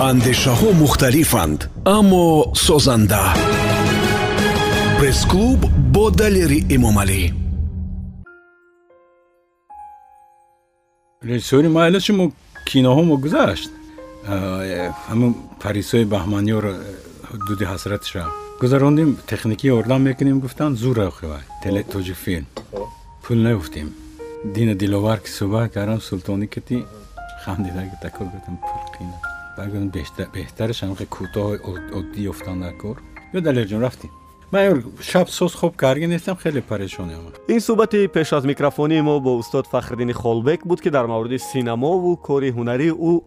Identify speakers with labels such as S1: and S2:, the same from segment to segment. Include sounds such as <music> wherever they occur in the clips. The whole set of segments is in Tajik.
S1: андешаҳо мухталифанд аммо созанда пресс-клуб бо далери эмомалӣ
S2: режиссёри майлаши мо киноҳо мо гузашт ҳамн парисои баҳманиёро ҳудуди ҳасратша гузарондем техникӣ ёрдам мекунем гуфтанд зур охивай теле тоҷик филм пул наёфтем дина диловар ки суҳбат кардам султонӣ кати хандида такор гуфтам пул қина багӯ беҳтараш ҳамқи кӯтоҳи оддӣ ёфтан дар кор. Ё далерҷон рафтем ман шаб соз хоб карги нестам хеле парешонем
S3: ин суҳбати пеш аз микрофонии мо бо устод фахриддини холбек буд ки дар мавриди синамову кори ҳунарии ӯ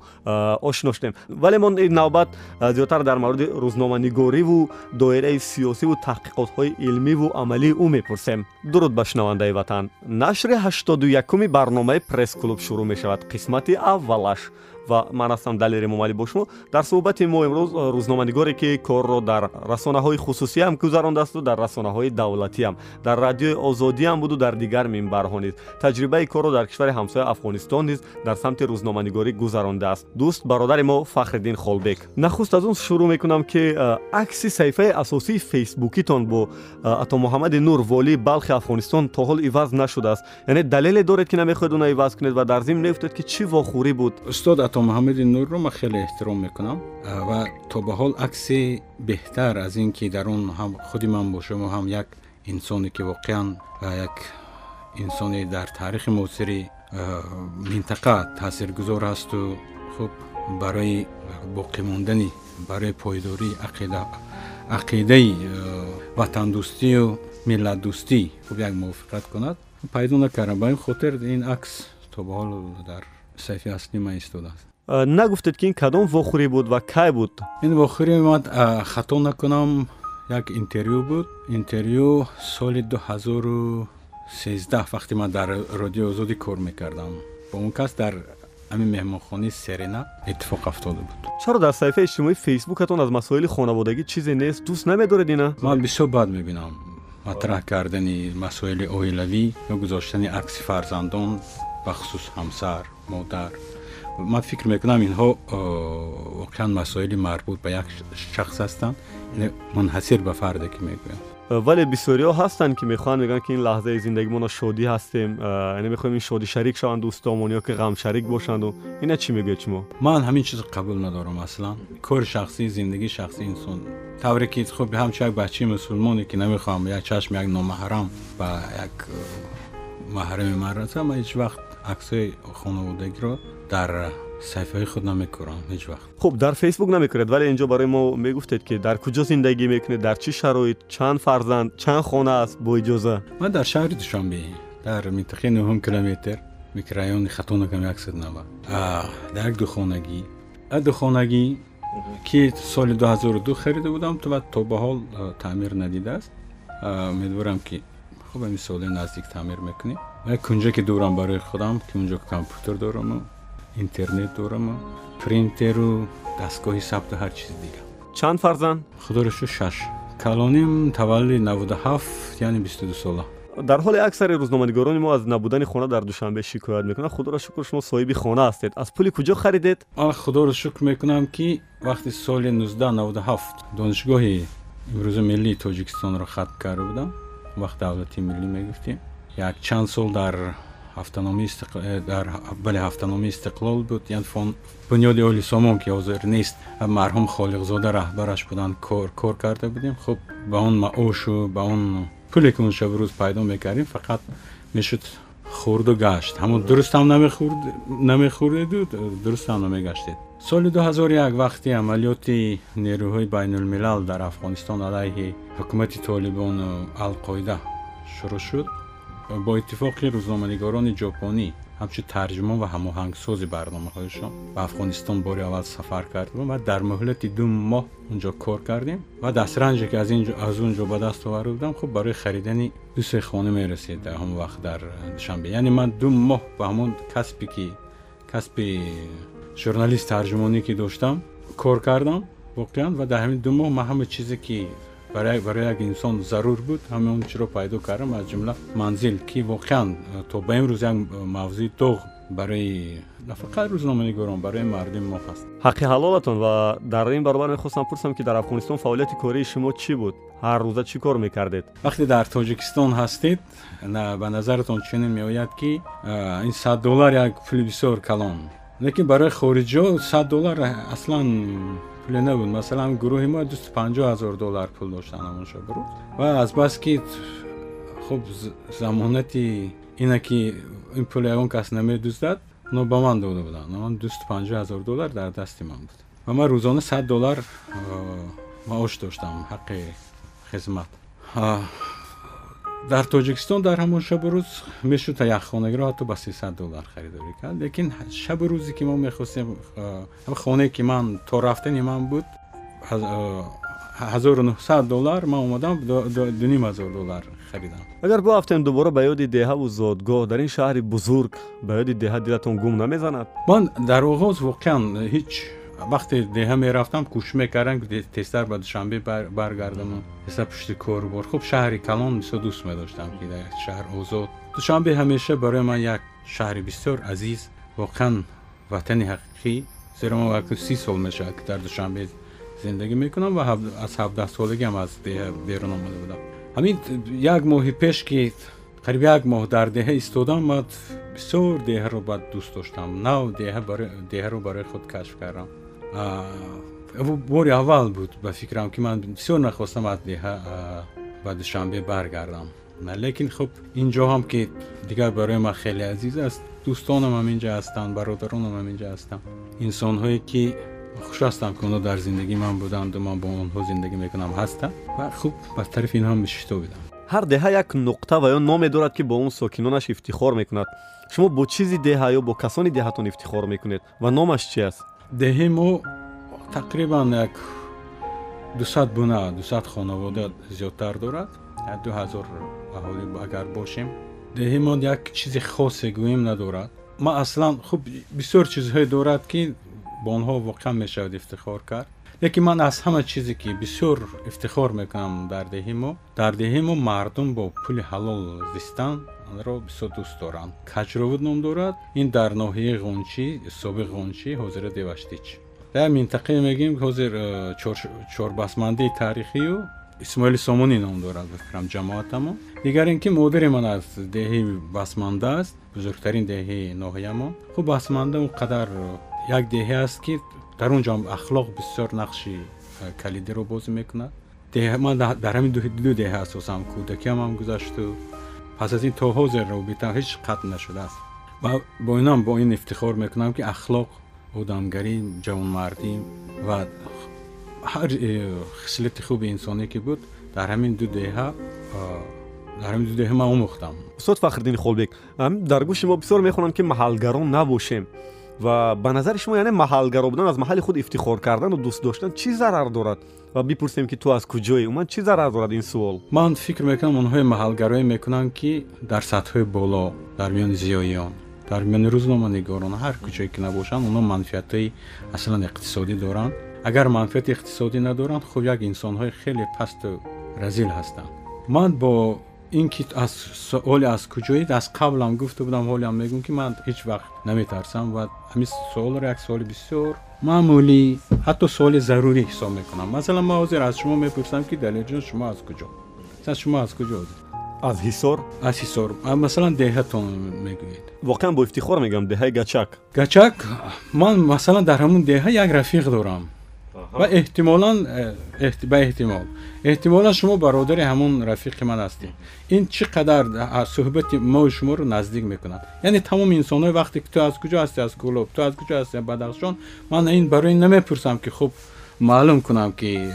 S3: ошно шудем. Вале мо ин навбат зиёдтар дар мавриди рӯзноманигориву доираи сиёсиву таҳқиқотҳои илмиву амалии ӯ мепурсем. Дуруд ба шунавандаи ватан. Нашри ҳаштоду якуми барномаи пресс-клуб шурӯъ мешавад. Қисмати аввалаш ва ман ҳастам далери муомалӣ бо шумо дар суҳбати мо имрӯз рӯзноманигоре ки корро дар расонаҳои хусусӣ ҳам гузарондасту дар расонаҳои давлатӣ ҳам дар радиои озодӣ ҳам буду дар дигар минбарҳо низ таҷрибаи корро дар кишвари ҳамсояи афғонистон низ дар самти рӯзноманигорӣ гузарондааст дӯст бародари мо фахриддин холбек нахуст аз он шурӯъ мекунам ки акси саҳифаи асосии фейсбукитон бо ато муҳаммади нур волии балхи афғонистон то ҳол иваз нашудааст яъне далеле доред ки намехоҳед уна иваз кунед ва дар зимн мегуфтед ки чӣ вохӯрӣ буд
S2: устод ато муҳаммади нурро ман хеле эҳтиром мекунам. Ва то ба ҳол акси беҳтар аз ин ки дар он ҳам худи ман бошам ҳам як инсоне ки воқеан як инсоне дар таърихи муосири минтақа таъсиргузор ҳасту. Хуб барои боқӣ мондани барои пойдории ақидаи ватандӯстию миллатдӯстӣ хуб як мувофиқат кунад. Пайдо накардам ба ин хотир ин акс то ба ҳол дар саҳифаи аслӣ ман истодааст
S3: нагуфтед ки ин кадом вохӯрӣ буд ва кай буд?
S2: Ин вохӯрӣ ман хато накунам. Як интервю буд. Интервю соли дуҳазору сездаҳ вақте ман дар родиои озодӣ кор мекардам. Бо он кас дар ҳамин меҳмонхонаи серена иттифоқ афтода буд.
S3: Чаро дар саҳифаи иҷтимоии фейсбукатон аз масоили хонаводагӣ чизе нест? Дӯст намедоред ина?
S2: Ман бисёр бад мебинам. Матраҳ кардани масоили оилавӣ ё гузоштани акси фарзандон бахусус ҳамсар модар ман фикр мекунам инҳо воқеан масоили марбут ба як шахс ҳастанд мунҳасир ба фарде ки мегӯям
S3: вале бисёриҳо ҳастанд ки мехоҳанд мегӯянд ки ин лаҳзаи зиндагимона шодӣ ҳастем яъне мехоҳем ин шодӣ шарик шаванд дӯстомон ё ки ғам шарик бошанду ина чӣ мегӯед шумо
S2: ман ҳамин чизо қабул надорам аслан кори шахсӣ зиндагии шахсии инсон тавре ки хуб ҳамчун як бачаи мусулмоне ки намехоҳам як чашм як номаҳрам ба як маҳрами ман раса ман ҳеҷ вақт аксҳои хонаводагиро дар саҳифаи худ намекорам ҳеҷ вақт
S3: хуб дар фейсбук намекунед вале инҷо барои мо мегуфтед ки дар куҷо зиндагӣ мекунед дар чӣ шароит чанд фарзанд чанд хона аст бо иҷоза
S2: ман дар шаҳри душанбе дар минтақаи нуҳум километр микрорайони хатонакам яксад нава дар як духонагӣ а духонагӣ ки соли дуҳазору харида будам ва то ба ҳол таъмир надидааст умедворам ки хуб ами соли наздик таъмир мекунем як кунҷа ки дорам барои худам ки унҷо компютер дораму интернет дораму принтеру дастгоҳи сабту ҳар чизи дигар
S3: чанд фарзанд?
S2: Худоро шур шаш. Калоним таваллуди навуду ҳафт яъне бисту ду сола.
S3: Дар ҳоли аксари рӯзноманигорони мо аз набудани хона дар душанбе шикоят мекунанд. Худоро шукр шумо соҳиби хона ҳастед. Аз пули куҷо харидед?
S2: Худоро шукр мекунам ки вақти соли нуздаҳ навуду ҳафт донишгоҳи имрӯзи миллии тоҷикистонро хатм карда будам. Вақт давлати миллӣ мегуфтем. Як чанд сол дар Э, дар бале ҳафтаноми истиқлол буд. Яън бунёди оли сомон ки ҳозир нест марҳум холиқзода раҳбараш буданд кор карда будем. Хуб ба он маошу ба он пуле ки он шабрӯз пайдо мекардем фақат мешуд хурду гашт. Ҳамон дурустам намехӯрдеду дурустам намегаштед. Соли 2001 вақти амалиёти нерӯҳои байнулмилал дар афғонистон алайҳи ҳукумати толибону алқоида шурӯъ шуд бо иттифоқи рӯзноманигорони ҷопонӣ ҳамчун тарҷумон ва ҳамоҳангсози барномаҳояшон ба афғонистон бори аввал сафар кардем ва дар муҳлати ду моҳ онҷо кор кардем ва дастранҷе ки аз онҷо ба даст оварда будам хуб барои харидани дусе хона мерасед дар ҳамон вақт дар душанбе яъне ман ду моҳ ба ҳамон касбе ки касби журналист тарҷумонӣ ки доштам кор кардам воқеан ва дар ҳамин ду моҳ ман ҳама чизе ки барои як инсон зарур буд ҳамон чиро пайдо кардам аз ҷумла манзил ки воқеан то ба имрӯз як мавзӯи доғ барои на фақат рӯзноманигорон барои мардуми мо ҳаст
S3: ҳаққи ҳалолатон ва дар ин баробар мехостам пурсам ки дар афғонистон фаъолияти кории шумо чӣ буд? Ҳар рӯза чӣ кор мекардед?
S2: Вақте дар тоҷикистон ҳастед ба назаратон чунин меояд ки ин сад доллар як пули бисёр калон. Лекин барои хориҷиҳо сад доллар аслан пуле набуд. Масалан гурӯҳи мо дусту панҷоҳ ҳазор доллар пул доштан ҳамон шабрӯз ва азбаски хуб замонати ина ки ин пул ягон кас намедуздад оно ба ман дода буданд дусту панҷоҳ ҳазор доллар дар дасти ман буд. Ва ман рӯзона сад доллар маош доштам ҳаққи хизмат дар тоҷикистон дар ҳамон шабу рӯз мешуд якхонагиро ҳатто ба сесад доллар харидорӣ кард лекин шабу рӯзе ки мо мехостем хонае ки ман то рафтани ман буд ҳазору нуҳсад доллар ман омадам дуним ҳазор доллар харидам.
S3: Агар боафтем дубора ба ёди деҳаву зодгоҳ дар ин шаҳри бузург ба ёди деҳа дилатон гум намезанад?
S2: Ман дар оғоз воқеан ҳеҷ вақте деҳа мерафтам кӯшиш мекардам тезтар ба душанбе баргардам тезтар пушти корубор хуб шаҳри калон бисёр дӯст медоштам ки дар шаҳр озод душанбе ҳамеша барои ман як шаҳри бисёр азиз воқеан ватани ҳақиқӣ зеро ман вақти си сол мешавад ки дар душанбе зиндагӣ мекунам ва аз ҳавдаҳсолагиам аз деҳа берун омада будам ҳамин як моҳи пеш ки қариб як моҳ дар деҳа истодам ман бисёр деҳаро бад дӯст доштам нав деҳаро барои худ кашф кардам бори аввал буд ба фикрам ки ман бисёр нахостам аз деҳа ба душанбе баргардам лекин хуб ин ҷоам ки дигар барои ман хеле азиз аст дӯстонам ҳаминҷа ҳастанд бародаронам ҳаминҷа ҳастанд инсонҳое ки хуш ҳастам ки онҳо дар зиндагии ман буданду ман бо онҳо зиндагӣ мекунам ҳастам ва хуб ба тарафи инҳо мешитобидам
S3: ҳар деҳа як нуқта ва ё номе дорад ки бо он сокинонаш ифтихор мекунад шумо бо чизи деҳа ё бо касони деҳатон ифтихор мекунед ва номаш чи аст
S2: деҳаи мо тақрибан як дусад буна дусад хонавода зиёдтар дорад. Ду ҳазор аҳолӣ агар бошем. Деҳаи мо як чизи хосе гӯем надорад. Ман аслан хуб бисёр чизҳое дорад ки бо онҳо воқеан мешавад ифтихор кард. Лекин ман аз ҳама чизе ки бисёр ифтихор мекунам дар деҳаи мо дар деҳаи мо мардум бо пули ҳалол зистанро бисёр дӯст доранд. Каҷровуд ном дорад. Ин дар ноҳияи ғончӣ собиқ ғончӣ ҳозира деваштич. Дар минтақае мегӯем ҳозир э, чорбасмандии таърихию исмоили сомонӣ ном дорад фикрам ҷамоатамо дигар ин ки модари ман аз деҳаи басманда аст бузургтарин деҳаи ноҳиямон хуб басманда он қадар як деҳа аст ки дар он ҷо ахлоқ бисёр нақши э, калидиро бозӣ мекунад. Ман дар ҳамин ду деҳа асосам кӯдакиам ҳам гузашту пас аз ин то ҳозир робитам ҳеҷ қатъ нашудааст ва бо инам бо ин ифтихор мекунам ки ахлоқ одамгарӣ ҷавонмардӣ ва ҳар э, хислати хуби инсоние ки буд дар ҳамин ду деҳа дар ҳамин ду деҳа ман омӯхтам
S3: устод фахриддини холбек дар гӯши мо бисёр мехонанд ки маҳалгарон набошем ва ба назари шумо яъне маҳалгаро будан аз маҳалли худ ифтихор кардану дӯст доштан чӣ зарар дорад? Ва бипурсем ки ту аз куҷоӣ? Умуман чӣ зарар дорад ин суол?
S2: Ман фикр мекунам онҳои маҳалгароӣ мекунанд ки дар сатҳҳои боло дар миёни зиёиён дар миёни рӯзноманигорон ҳар куҷое ки набошанд онҳо манфиатҳои аслан иқтисодӣ доранд. Агар манфиати иқтисодӣ надоранд хуб як инсонҳои хеле пасту разил ҳастанд. Ман бо ин ки аз суоле аз куҷоед аз қаблам гуфта будам ҳолиам мегӯм ки ман ҳеҷ вақт наметарсам ва ҳамин суолро як суоли бисёр маъмулӣ ҳатто суоли зарурӣ ҳисоб мекунам. Масалан ман ҳозир аз шумо мепурсам ки далелҷон шумо аз куҷо? Шумо аз куҷо
S3: аз ҳисор?
S2: Аз ҳисор. Масалан деҳатон мегӯед?
S3: Воқеан бо ифтихор мегӯям деҳаи гачак.
S2: Гачак? Ман масалан дар ҳамун деҳа як рафиқ дорам ва эҳтимолан э, ба эҳтимол. Эҳтимолан шумо бародари ҳамон рафиқи ман ҳастед ин чӣ қадар суҳбати мою шуморо наздик мекунад? Яъне тамоми инсонҳое вақте ки ту аз куҷо ҳастӣ аз кӯлоб ту аз куҷо ҳастӣ бадахшон ман ин барои намепурсам ки хуб маълум кунам ки э,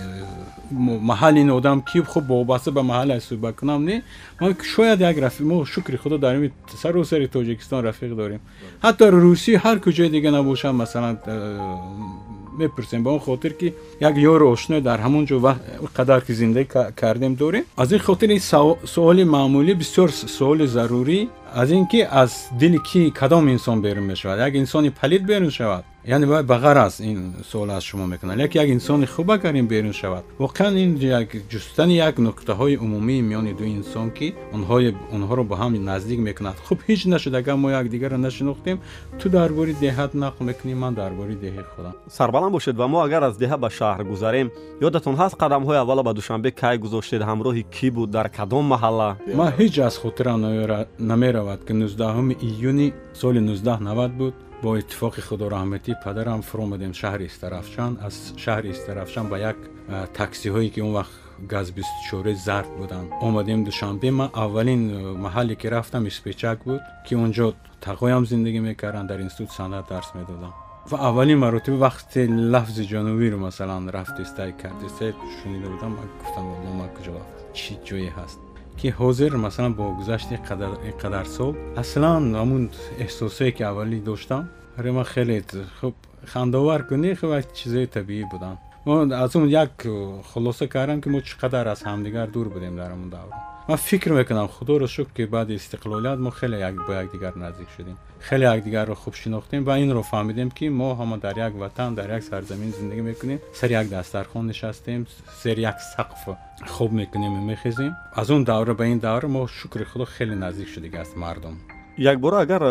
S2: маҳалли ин одам ки хуб вобаста ба маҳаллаш суҳбат кунам. Не ман шояд як рафиқ мо шукри худо дар ин саросари тоҷикистон рафиқ дорем. Ҳатто русия ҳар куҷое дига набошам масалан э, мепурсем. Ба он хотир ки як ёру ошное дар ҳамон ҷо қадар ки зиндагӣ кардем дорем. Аз ин хотир ин суоли маъмулӣ бисёр суоли зарурӣ аз ин ки аз дили ки кадом инсон берун мешавад як инсони палид берун шавад яъне ба ғараз ин суол аз шумо мекунад як як инсони хуб агар ин берун шавад воқеан ин як ҷустани як нуқтаҳои умумии миёни ду инсон ки онҳоро ба ҳам наздик мекунад хуб ҳеҷ нашуд агар мо якдигарро нашинохтем ту дар бори деҳат нақл мекунӣ ман дар бори деҳаи худам
S3: сарбаланд бошед ва мо агар аз деҳа ба шаҳр гузарем ёдатон ҳаст қадамҳои аввала ба душанбе кай гузоштед ҳамроҳи кӣ буд дар кадом маҳалла
S2: ман ҳеҷ аз хотирам намеравад ки 19 июни соли 1990 буд бо иттифоқи худораҳматӣ падарам фуромадем шаҳри истарафшан аз шаҳри истарафшан ба як таксиҳое ки он вақт газ бистучоре зард буданд омадем душанбе ман аввалин маҳалле ки рафтам испечак буд ки он ҷо тағоям зиндагӣ мекардам дар институт санъат дарс медодам ва аввалин маротиба вақте лафзи ҷонувиро масалан рафтистай кардистай шунида будам гуфтам ман куҷо чӣ ҷое ҳаст ки ҳозир масалан бо гузашти қадар сол аслан ҳамун эҳсосое ки аввалӣ доштам рема хеле хуб хандовар кунӣ хуб чизои табиӣ буданд аз он як хулоса кардам ки мо чӣ қадар аз ҳамдигар дур будем дар ҳамун давр ман фикр мекунам худоро шукр ки баъди истиқлолият мо хеле бо якдигар наздик шудем хеле якдигарро хуб шинохтем ва инро фаҳмидем ки мо ҳама дар як ватан дар як сарзамин зиндагӣ мекунем. Сари як дастархон нишастем зери як сақф хуб мекунем мехезем. Аз он давра ба ин давра мо шукри худо хеле наздик шудагааст мардум
S3: якбора агар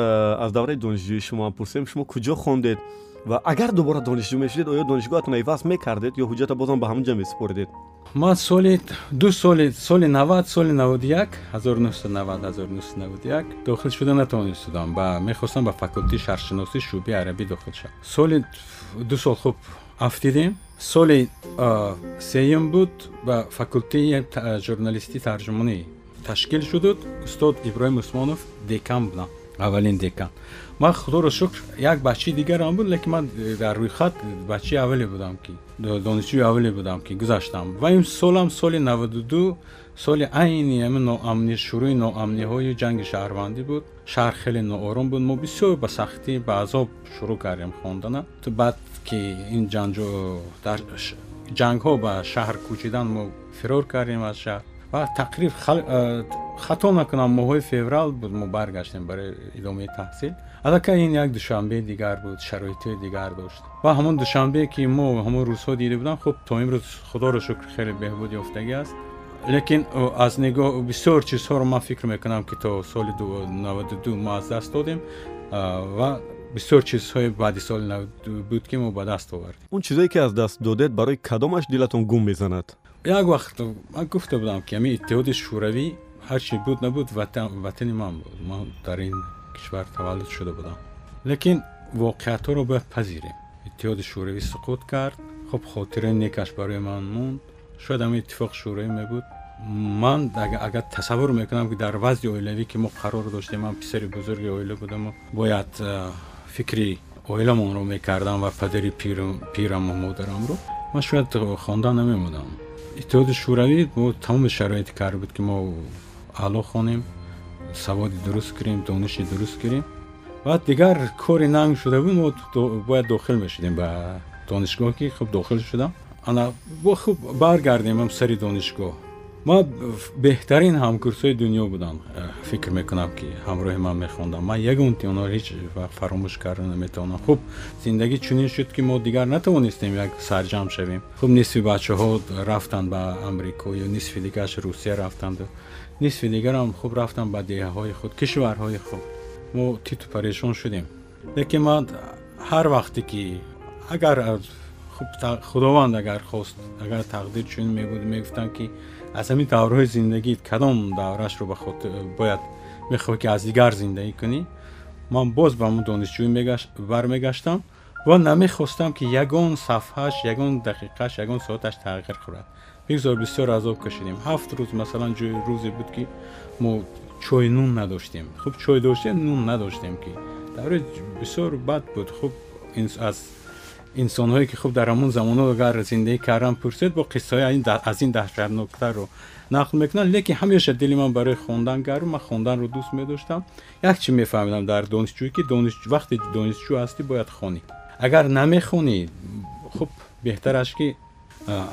S3: аз давраи донишҷӯӣ шумо пурсем шумо куҷо хондед ва агар дубора донишҷӯ мешудед оё донишгоҳатон айваз мекардед ё ҳуҷҷата бозам ба ҳамон ҷа месупоридед
S2: ман соли ду соли соли навад соли наводу як ҳазору нуҳсад навад ҳазору нуҳсад наводу як дохил шуда натавонистудам ба мехостам ба факултаи шаҳршиносӣ шӯъбаи арабӣ дохил шавам соли ду сол хуб афтидем соли сеюм буд ба факултаи журналистӣ тарҷумонӣ ташкил шудуд. Устод иброҳим усмонов декан будам аввалин декан. Ман худоро шукр як бачаи дигарам буд лекин ман дар рӯйхат бачаи аввале будам ки донишҷӯи аввале будам ки гузаштам. Ва ин солам соли наваду соли айни ҳамин ноамни шурӯи ноамниҳои ҷанги шаҳрвандӣ буд. Шаҳр хеле ноором буд. Мо бисёр ба сахтӣ ба азоб шурӯъ кардем хондана баъд ки ин ҷангҳо ба шаҳр кӯчидан мо фирор кардем аз шаҳр ва тақриб хато накунам. Моҳҳои феврал буд мо баргаштем барои идомаи таҳсил. Аллакай ин як душанбеи дигар буд шароитҳои дигар дошт. Ва ҳамон душанбе ки мо ҳамон рӯзҳо дида будам хуб то имрӯз худоро шукр хеле беҳбуд ёфтагӣ аст. Лекин аз нигоҳ бисёр чизҳоро ман фикр мекунам ки то соли наваду мо аз даст додем ва бисёр чизҳои баъди соли наваду буд ки мо ба даст овардем.
S3: Он чизое ки аз даст додед барои кадомаш дилатон гум мезанад
S2: як вақт ман гуфта будам ки ҳамин иттиҳоди шӯравӣ ҳарчи буд набуд ватани ман буд. Ман дар ин кишвар таваллуд шуда будам. Лекин воқеиятҳоро бояд пазирем. Иттиҳоди шӯравӣ суқут кард. Хуб хотираи некаш барои ман монд. Шояд ҳамин иттифоқи шӯравӣ мебуд. Ман агар тасаввур мекунам ки дар вазъи оилавӣ ки мо қарор доштем ман писари бузурги оила будаму бояд фикри оиламонро мекардам ва падари пираму модарамро ман шояд хондан намемудам иттиҳоди шӯравӣ мо тамоми шароити кар буд ки мо аъло хонем саводи дуруст гирем дониши дуруст гирем баъд дигар кори нанг шуда буд мо бояд дохил мешудем ба донишгоҳ ки хуб дохил шудам. Ана бо хуб баргардем ам сари донишгоҳ ма беҳтарин ҳамкурсои дунё будам э, фикр мекунам ки ҳамроҳи ман мехондам. Ман ягон тиёнро ҳеҷ вақт фаромӯш карда наметавонам. Хуб зиндагӣ чунин шуд ки мо дигар натавонистем як сарҷамъ шавем. Хуб нисфи бачаҳо рафтанд ба амрико ё нисфи дигараш русия рафтанду нисфи дигарам хуб рафтам ба деҳаҳои худ кишварҳои худ. Мо титу парешон шудем. Лекин ман ҳар вақте ки агар худованд агар хост агар тақдир чунин мебуд мегуфтам ки аз ҳамин давраҳои зиндагӣ кадом даврашро бояд мехоҳӣ ки аз дигар зиндагӣ кунӣ ман боз ба ҳамн донишҷӯӣ бармегаштам ва намехостам ки ягон сафҳааш ягон дақиқааш ягон соаташ тағйир хӯрад бигзор бисёр азоб кашидем ҳафт рӯз масалан ҷои рӯзе буд ки мо чой нун надоштем хуб чой доштем нун надоштем ки давраи бисёр бад буд хуб аз инсонҳое ки хуб дар ҳамон замоно агар зиндагӣ кардан пурсед бо қиссаҳои аз ин даҳшатноктарро нақл мекунанд лекин ҳамеша дили ман барои хондан гарм ман хонданро дӯст медоштам як чи мефаҳмидам дар донишҷӯӣ ки вақте донишҷӯ ҳастӣ бояд хонӣ агар намехонӣ хуб беҳтараш ки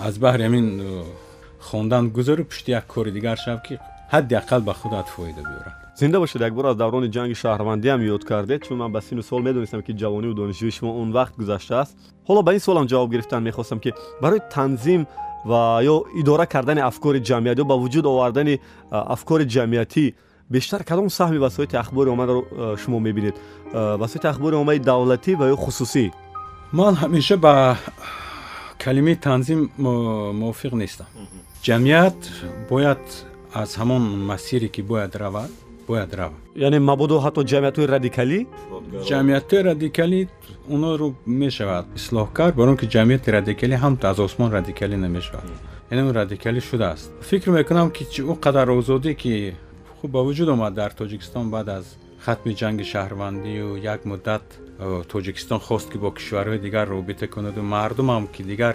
S2: аз баҳри ҳамин хондан гузару пушти як кори дигар шав ки ҳадди ақал ба худат фоида биёрад
S3: зинда бошед якбор аз даврони ҷанги шаҳрвандиам ёд кардед чун ман ба сину сол медонистам ки ҷавониву донишҷӯи шумо он вақт гузаштааст ҳоло ба ин суолам ҷавоб гирифтан мехостам ки барои танзим ва ё идора кардани афкори ҷамъият ё ба вуҷуд овардани афкори ҷамъиятӣ бештар кадом саҳми васоити ахбори оммаро шумо мебинед? Васоити ахбори оммаи давлатӣ ва ё хусусӣ?
S2: Ман ҳамеша ба калимаи танзим мувофиқ нестам. Ҷамъият бояд аз ҳамон масире ки бояд равад бояд равад
S3: яъне мабодо ҳатто ҷамъиятҳои радикалӣ
S2: ҷамъиятҳои радикалӣ онҳоро мешавад ислоҳ кард баро ки ҷамъияти радикалӣ ҳамто аз осмон радикалӣ намешавад яъне он радикалӣ шудааст фикр мекунам ки он қадар озодӣ ки хуб ба вуҷуд омад дар тоҷикистон баъд аз хатми ҷанги шаҳрвандию як муддат тоҷикистон хост ки бо кишварҳои дигар робита кунаду мардумам ки дигар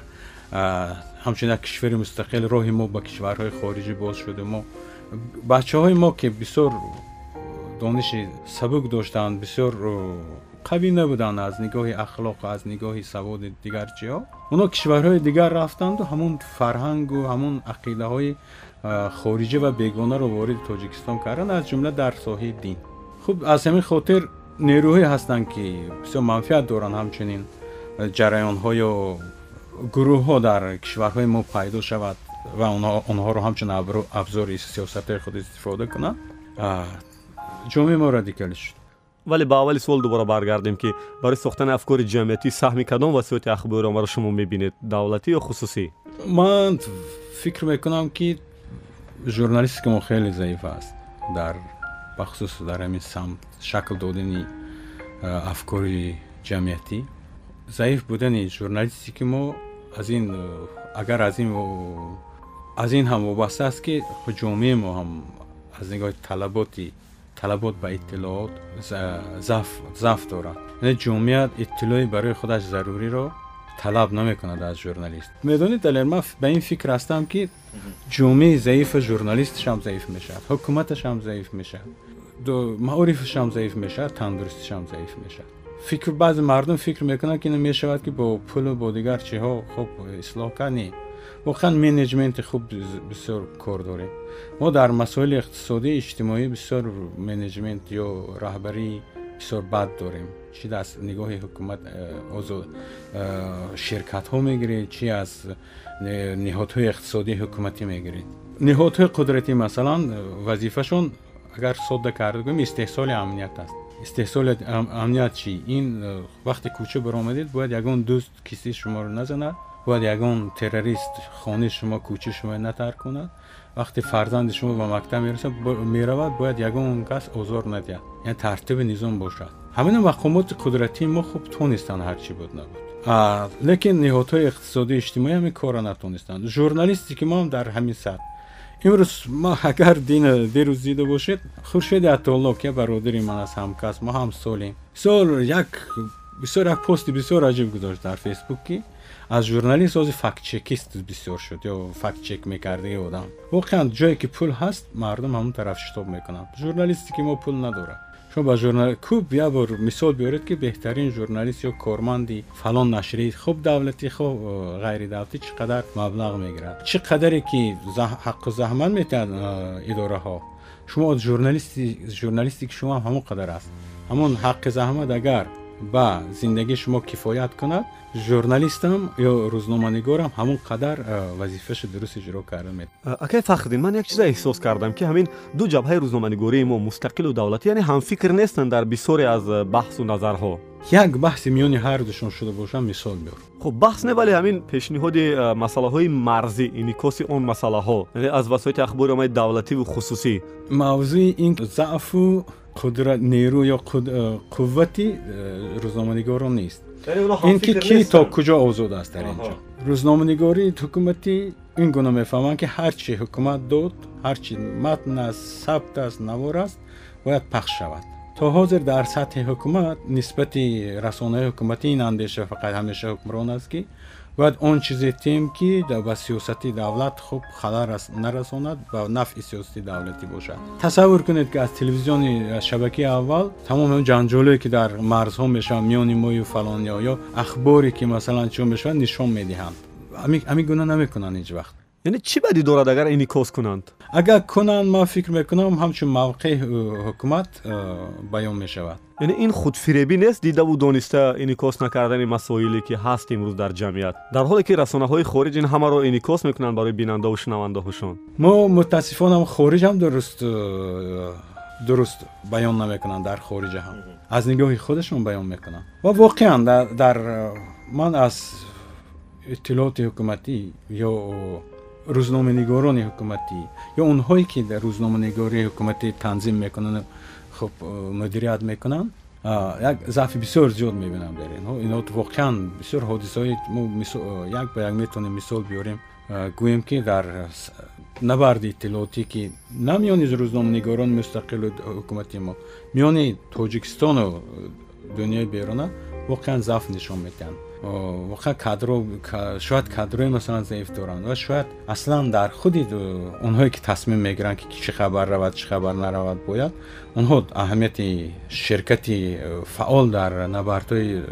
S2: ҳамчун як кишвари мустақил роҳи мо ба кишварҳои хориҷӣ боз шуду мо бачаҳои мо ки бисёр дониши сабук доштанд бисёр қавӣ набуданд аз нигоҳи ахлоқ аз нигоҳи саводи дигар чиҳо онҳо кишварҳои дигар рафтанду ҳамон фарҳангу ҳамон ақидаҳои хориҷӣ ва бегонаро вориди тоҷикистон карданд аз ҷумла дар соҳаи дин хуб аз ҳамин хотир нерӯҳое ҳастанд ки бисёр манфиат доранд ҳамчунин ҷараёнҳо ё гурӯҳҳо дар кишварҳои мо пайдо шавад ва онҳоро ҳамчун абзори сиёсатҳои худ истифода кунанд ҷомеаи мо радикалӣ шуд.
S3: Вале ба аввали суол дубора баргардем ки барои сохтани афкори ҷамъиятӣ саҳми кадом васоити ахбори оммаро шумо мебинед давлатӣ ё хусусӣ?
S2: Ман фикр мекунам ки журналистика мо хеле заиф аст. Дар бахусус дар ҳамин самт шакл додани афкори ҷамъиятӣ. Заиф будани журналистики мо аз ин агар аз ин аз ин ҳам вобаста аст ки ҷомеаи мо ҳам аз нигоҳи талаботи талабот ба иттилоот заф дорад яъне ҷомеа иттилои барои худаш заруриро талаб намекунад аз журналист медонед далер ман ба ин фикр ҳастам ки ҷомеаи заифа журналисташам заиф мешавад ҳукуматашам заиф мешавад маорифашам заиф мешавад тандурустишам заиф мешавад фикр баъзе мардум фикр мекунанд ки мешавад ки бо пулу бо дигар чиҳо хуб ислоҳ кани воқеан менеҷменти хуб бисёр кор дорем. Мо дар масоили иқтисодӣ иҷтимоӣ бисёр менеҷмент ё раҳбарӣ бисёр бад дорем. Чи аз нигоҳи ҳукумат э, э, ширкатҳо мегиред? Чи аз ниҳодҳои иқтисодии ҳукуматӣ мегиред? Ниҳодҳои қудратӣ масалан вазифашон агар содда карда гӯем истеҳсоли амният аст. Истеҳсоли амният чӣ? Ин э, вақте кӯча баромадед бояд ягон дӯст кисти шуморо назанад бояд ягон террорист хонаи шумо кӯчаи шумо натарк кунад? Вақте фарзанди шумо ба мактаб меравад бояд ягон кас озор надиҳад. Яъне тартиби низом бошад. Ҳамин мақомоти қудратии мо хуб тонистанд ҳарчи буд набуд. Лекин ниҳодҳои иқтисодии иҷтимоӣ ҳамин кора натонистанд. Журналистики мо ҳам дар ҳамин сатҳ имрӯз ма агар дирӯз дида бошед хуршеди атолло ки бародари ман аст ҳамкас мо ҳам солем. Бисёр як бисёр як пости бисёр аҷиб гузошт дар фейсбук ки аз журналист ҳозир фактчекист бисёр шуд ё фактчек мекардаги одам. Воқеан ҷое ки пул ҳаст мардум ҳамон тараф шитоб мекунанд журналистики мо пул надорад. Шумо ба журнал кӯб як бор мисол биёред ки беҳтарин журналист ё корманди фалон нашрӣ хуб давлатӣ хуб ғайридавлатӣ чӣ қадар маблағ мегирад? Чӣ қадаре ки ҳаққу заҳмат метиҳад идораҳо? Шумо журналисти журналистики шумо ҳамон қадар аст. Ҳамон ҳаққи заҳмат агар ба зиндагии шумо кифоят кунад журналистам ё рӯзноманигорам ҳамон қадар вазифаашо дуруст иҷро карда мед.
S3: Акай фахриддин ман як чиза эҳсос кардам ки ҳамин ду ҷабҳаи рӯзноманигории мо мустақилу давлатӣ яъне ҳамфикр нестанд дар бисёре аз баҳсу назарҳо.
S2: Як баҳси миёни ҳардушон шуда бошад мисол биёр
S3: хуб баҳс не вале ҳамин пешниҳоди масъалаҳои марзӣ инъикоси он масъалаҳо аз васоити ахбори омаи давлативу хусусӣ.
S2: Мавзӯи ин заъфу қудрат нерӯ ё қуввати рӯзноманигорон нест. Ин ки ки то куҷо озод аст дар инҷо рӯзноманигории ҳукуматӣ ин гуна мефаҳманд ки ҳарчи ҳукумат дод ҳарчи матн аст сабт аст навор аст бояд пахш шавад. То ҳозир дар сатҳи ҳукумат нисбати расонаҳои ҳукуматӣ ин андеша фақат ҳамеша ҳукмрон аст ки бояд он чизе тем ки ба сиёсати давлат хуб халал нарасонад ба нафъи сиёсати давлатӣ бошад тасаввур кунед ки аз телевизиони шабакаи аввал тамоми ҷанҷолое ки дар марзҳо мешавад миёни мою фалонё ё ахборе ки масалан чӣ мешавад нишон медиҳанд ҳамин гуна намекунанд ҳеҷ вақт
S3: яъне чӣ бадӣ дорад агар инъикос кунанд
S2: агар кунанд ман фикр мекунам ҳамчун мавқеи ҳукумат баён мешавад
S3: яъне ин худфиребӣ нест дидаву дониста инъикос накардани масоиле ки ҳаст имрӯз дар ҷамъият дар ҳоле ки расонаҳои хориҷ ин ҳамаро инъикос мекунанд барои бинандаву шунавандаҳошон
S2: мо мутаассифона хориҷ ҳам дуруст дуруст баён намекунанд дар хориҷа ҳам аз нигоҳи худашон баён мекунанд ва воқеан дар ман аз иттилооти ҳукуматӣ ё рӯзноманигорони ҳукуматӣ ё онҳое ки дар рӯзноманигории ҳукуматӣ танзим мекунанд хуб мудирият мекунанд як заъфи бисёр зиёд мебинам дар ин ино воқеан бисёр ҳодисаҳои як ба як метавонем мисол биёрем гӯем ки дар набарди иттилоотӣ ки на миёни рӯзноманигорони мустақилу ҳукумати мо. Миёни тоҷикистону дунёи беруна воқеан заъф нишон медиҳанд воқеан кадро шояд кадрои масалан заиф доранд ва шояд аслан дар худи онҳое ки тасмим мегиранд ки чӣ хабар равад чӣ хабар наравад бояд онҳо аҳамияти ширкати фаъол дар набардҳои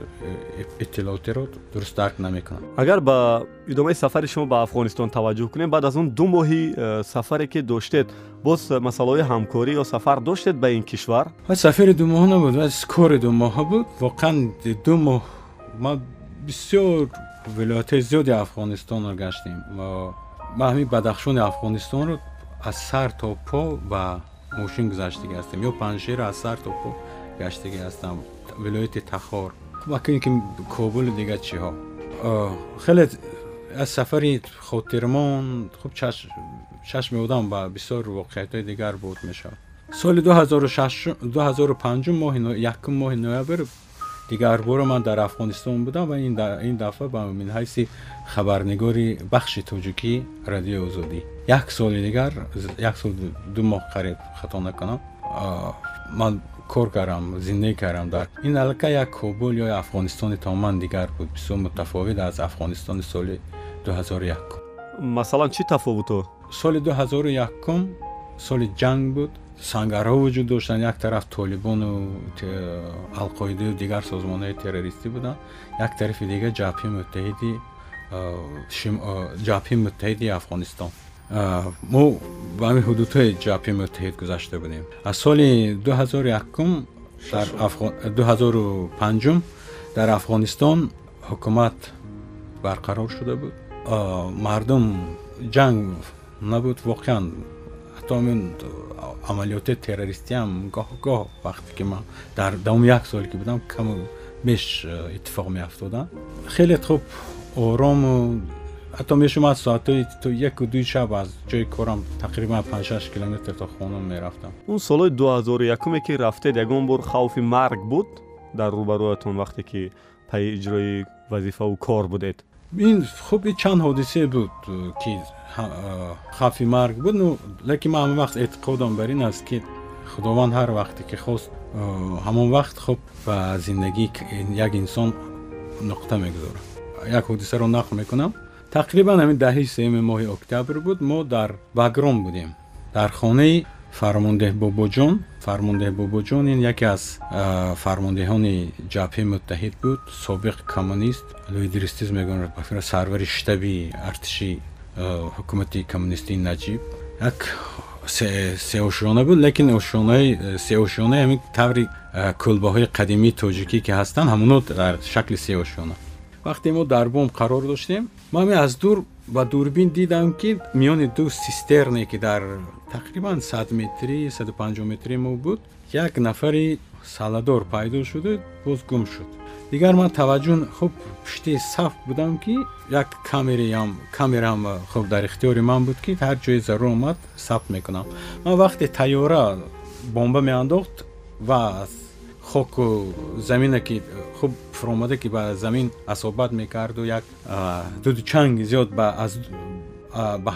S2: иттилоотеро дуруст дарк намекунанд.
S3: Агар ба идомаи сафари шумо ба афғонистон таваҷҷӯҳ кунем баъд аз он ду моҳи сафаре ки доштед боз масъалаҳои ҳамкорӣ ё сафар доштед ба ин кишвар?
S2: Сафари ду моҳа набуд кори ду моҳа буд воқеан ду моҳ бисёр вилоятҳои зиёди афғонистонро гаштем ва ҳамин бадахшони афғонистонро аз сар то по ба мошин гузаштагӣ ҳастем ё панҷшеро аз сар то по гаштагӣ ҳастам вилояти тахор акин ки кобулу дигар чиҳо хеле аз сафари хотирмон хуб чашми одам ба бисёр воқеиятҳои дигар буд мешавад соли 2005 моҳи якум моҳи ноябр дигарбора ман дар афғонистон будам ва ин дафъа ба мин ҳайси хабарнигори бахши тоҷикӣ радиои озодӣ як соли дигар як сол ду моҳ қариб хато накунам ман кор кардам зиндагӣ кардам дар ин аллакай як кобул ё афғонистони тамоман дигар буд бисёр мутафовит аз афғонистони соли 2001
S3: масалан чӣ тафовутҳо
S2: соли 2001 соли ҷанг буд сангарҳо вуҷуд доштанд як тараф толибону алқоидаю дигар созмонҳои террористӣ буданд. Як тарафи дигар ҷабҳи муттаҳиди ҷабҳи муттаҳиди афғонистон мо ба ҳамин ҳудудҳои ҷабҳи муттаҳид гузашта будем. Аз соли 2005 дар афғонистон ҳукумат барқарор шуда буд. Мардум ҷанг набуд воқеан. Ҳатто амалиёти террористиам гоҳ-гоҳ вақте ки ман дар давоми як соле ки будам каму беш э, иттифоқ меафтоданд хеле хуб орому ҳатто мешумад соатҳои то яку дуи шаб аз ҷои корам тақрибан панҷшаш километр то хонам мерафтам.
S3: Он солҳои дуҳазору якуме ки рафтед ягон бор хавфи марг буд дар рӯбарӯятон вақте ки пайи иҷрои вазифаву кор будед?
S2: Ин хуб чанд ҳодисе буд э, ки хавфи марг буд. Лекин ман ҳамон вақт эътиқодам бар ин аст ки худованд ҳар вақте ки хост ҳамон вақт хуб ба зиндагии як инсон нуқта мегузорад. Як ҳодисаро нақл мекунам. Тақрибан ҳамин даҳи сеюми моҳи октябр буд. Мо дар багрон будем. Дар хонаи фармондеҳ бобоҷон. Фармондеҳ бобоҷон ин яке аз фармондеҳони ҷабҳаи муттаҳид буд. Собиқ коммунист луидристиз мегӯяд сарвари штаби артиши ҳукумати коммунистии наҷиб. Як сеошона буд лекин ошонаи сеошона ҳамин таври кӯлбаҳои қадимии тоҷикӣ ки ҳастанд ҳамуно дар шакли сеошона. Вақте мо дар бом қарор доштем ман аз дур ба дурбин дидам ки миёни ду систерне ки дар тақрибан сад метри саду панҷоҳ метри мо буд як нафари саладор пайдо шуду боз гум шуд дигар ман таваҷҷӯҳ хуб пишти саф будам ки як камераам камерам хуб дар ихтиёри ман буд ки ҳар ҷое зарур омад сабт мекунам. Ман вақте тайёра бомба меандохт ва хоку замине ки хуб фуромада ки ба замин асобат мекарду як дуду чанги зиёд ба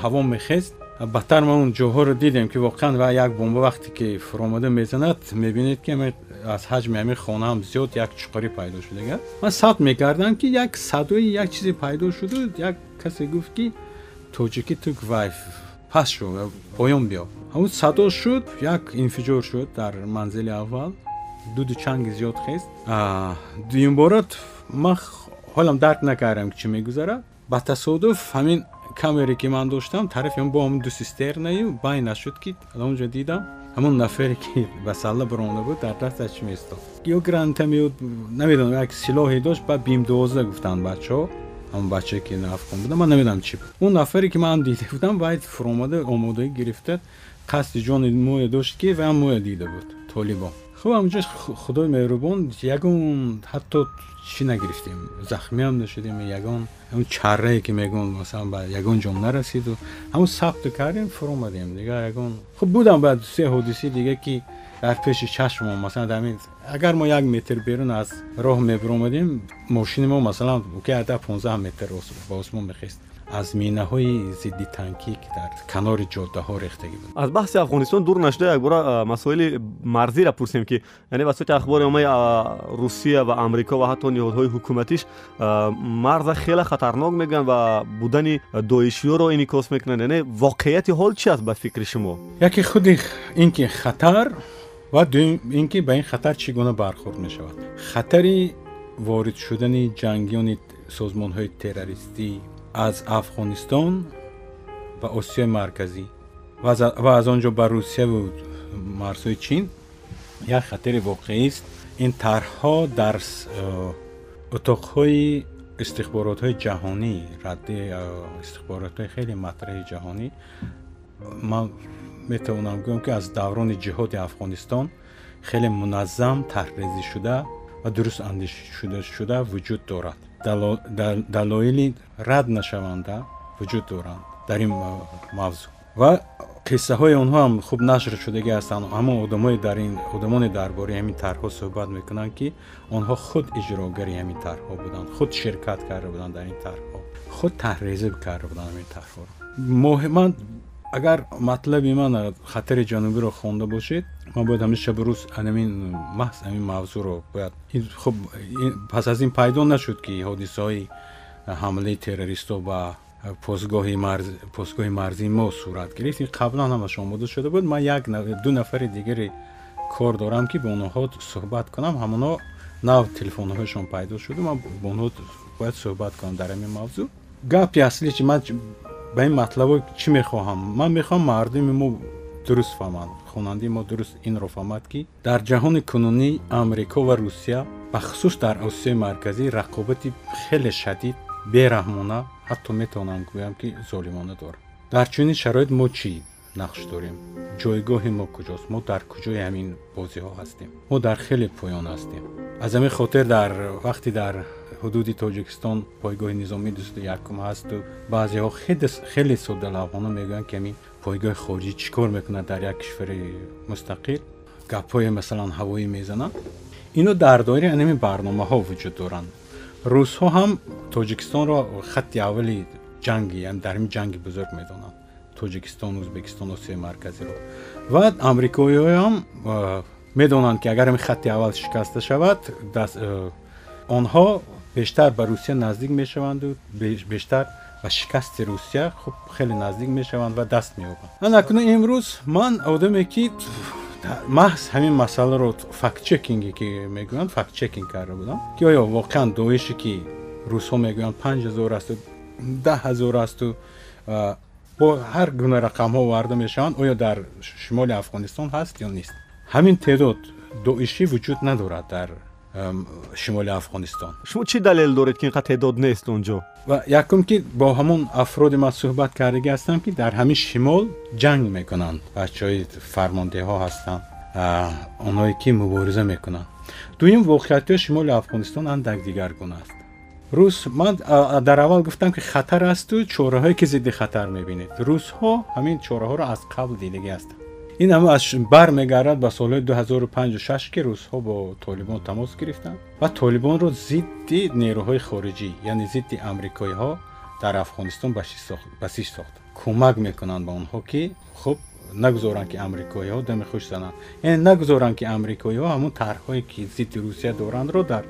S2: ҳаво мехест. Бадтар ма он ҷоҳоро дидем ки воқеан ва як бомба вақте ки фуромада мезанад мебинед ки аз ҳаҷми ҳамин хонаам зиёд як чуқурӣ пайдо шудага ман сабт мекардам ки як садои як чизе пайдо шуду як касе гуфт ки тоҷикӣ ту вай пас шо поён биё ҳамун садо шуд як инфиҷор шуд дар манзили аввал. дуду чанги зиёд хест. Дуюмбора ман ҳолам дарк накардам ки чӣ мегузарад ба тасодуф ҳамин камере ки ман доштам тарафи бо ҳамн ду систернаи байна шуд ки онҷо дидам ҳамон нафаре ки ба салла биромада буд дар дасташ меистод ё гранта меуд намедонам як силоҳе дошт ба бимдоза гуфтанд бачаҳо ҳамон бачае ки афғон буда ман намедонам чӣ буд. Он нафаре ки ман дида будам вай фуромада омодагӣ гирифта қасди ҷони моя дошт ки вайам моя дида буд толибон хуб ҳамҷо худои меҳрубон ягон ҳатто чӣ нагирифтем? Захмиам нашудем ягон ҳамн чаррае ки мегӯн масалан ба ягон ҷон нарасиду. Ҳамн сабту кардем фуромадем дигар ягон. Хуб будам ба дусе ҳодиси дига ки дар пеши чашмо масалан дамин агар мо як метр берун аз роҳ мебиромадем мошини мо масалан ки ада 15 метр осмон мехест аз минаҳои зидди танкӣ ки дар канори ҷоддаҳо рехтагӣ буд.
S3: Аз баҳси афғонистон дур нашуда якбора масоили марзиро пурсем ки яъне ба соати ахбори омаи русия ва амрико ва ҳатто ниҳодҳои ҳукуматиш марза хеле хатарнок мегӯянд ва будани доишиёро инъикос мекунанд. Яъне воқеияти ҳол чӣ аст ба фикри шумо?
S2: Яке худи ин ки хатар ва дуюм ин ки ба ин хатар чӣ гуна бархурд мешавад? Хатари ворид шудани ҷангиёни созмонҳои террористӣ аз афғонистон ба осиёи марказӣ. Ва аз он ҷо ба русияву марзҳои чин як хатари воқеист ин тарҳҳо дар э, утоқҳои истихборотҳои ҷаҳонӣ радди э, истихборотҳои хеле матраҳи ҷаҳонӣ. Ман метавонам гӯям ки аз даврони ҷиҳоди афғонистон хеле муназзам таҳрезӣ шуда ва дуруст андешида шуда вуҷуд дорад далоили рад нашаванда вуҷуд доранд дар ин мавзӯъ. Ва қиссаҳои онҳо ҳам хуб нашр шудагӣ ҳастанд. Ҳамон одамои дар ин одамоне дар бораи ҳамин тарҳҳо суҳбат мекунанд ки онҳо худ иҷрогари ҳамин тарҳҳо буданд худ ширкат карда буданд дар ин тарҳҳо худ таҳрезӣ карда буданд ҳамин тарҳҳоро ман агар матлаби ман хатари ҷанубиро хонда бошед ман бояд ҳамин шабу рӯз анамин маҳз ҳамин мавзӯъро бояд. хуб пас аз ин пайдо нашуд ки ҳодисаҳои ҳамлаи террористҳо ба постгоҳи марзии мо сурат гирифт. Қаблан ҳамаш омода шуда буд. Ман як ду нафари дигаре кор дорам ки бо онҳо суҳбат кунам. Ҳамонҳо нав телефонҳояшон пайдо шуду. Ман бо онҳо бояд суҳбат кунам дар ҳамин мавзӯъ. Гапи аслӣ чи ман ба ин матлабо чӣ мехоҳам? Ман мехоҳам мардуми мо дуруст фаҳманд. Хонандаи мо дуруст инро фаҳмад ки дар ҷаҳони кунунӣ амрико ва русия бахусус дар осиёи марказӣ рақобати хеле шадид бераҳмона ҳатто метавонам гӯям ки золимона дорад дар чунин шароит мо чӣ нақш дорем? Ҷойгоҳи мо куҷост? Мо дар куҷои ҳамин бозиҳо ҳастем? Мо дар хеле поён ҳастем? Аз ҳамин хотир дар вақти дар ҳудуди тоҷикистон пойгоҳи низомии дусду якум ҳасту баъзеҳо хеле соддалавҳона мегӯянд ки ҳамин пойгоҳи хориҷӣ чӣ кор мекунад дар як кишвари мустақил гапҳои масалан ҳавоӣ мезанад ино дар доираи анами барномаҳо вуҷуд доранд русҳо ҳам тоҷикистонро хатти аввали ҷанги дар ин ҷанги бузург медонанд тоҷикистон ӯзбекистон осиёи марказиро ва амрикоиҳо ҳам медонанд ки агар ин хатти аввал шикаста шавад онҳо бештар ба русия наздик мешаванду бештар ба шикасти русия хуб хеле наздик мешаванд ва даст меёбанд. Ан акнун имрӯз ман одаме ки маҳз ҳамин масъаларо фактчекинге ки мегӯянд фактчекинг карда будам ки оё воқеан доише ки русҳо мегӯянд панҷ ҳазор асту даҳ ҳазор асту бо ҳар гуна рақамҳо оварда мешаванд оё дар шимоли афғонистон ҳаст ё нест. Ҳамин теъдод доишӣ вуҷуд надорад дар шимоли афғонистон.
S3: Шумо чӣ далел доред ки ин қадр теъдод нест онҷо?
S2: ва якум ки бо ҳамон афроди ман суҳбат кардагӣ ҳастам ки дар ҳамин шимол ҷанг мекунанд. Бачаҳои фармондеҳо ҳастанд онҳое ки мубориза мекунанд. Дуюм воқеиятҳои шимоли афғонистон андак дигаргуна аст. Рус ман дар аввал гуфтам ки хатар асту чораҳое ки зидди хатар мебинед. Русҳо ҳамин чораҳоро аз қабл дидагӣ ҳастанд ин ҳама аз бармегардад ба солҳои 2056 ки русҳо бо толибон тамос гирифтанд ва толибонро зидди нерӯҳои хориҷӣ яъне зидди амрикоиҳо дар афғонистон басиш сохтанд кӯмак мекунанд ба онҳо ки хуб нагузоранд ки амрикоиҳо дами хуш зананд. Яъне нагузоранд ки амрикоиҳо ҳамон тарҳҳое ки зидди русия дорандро дар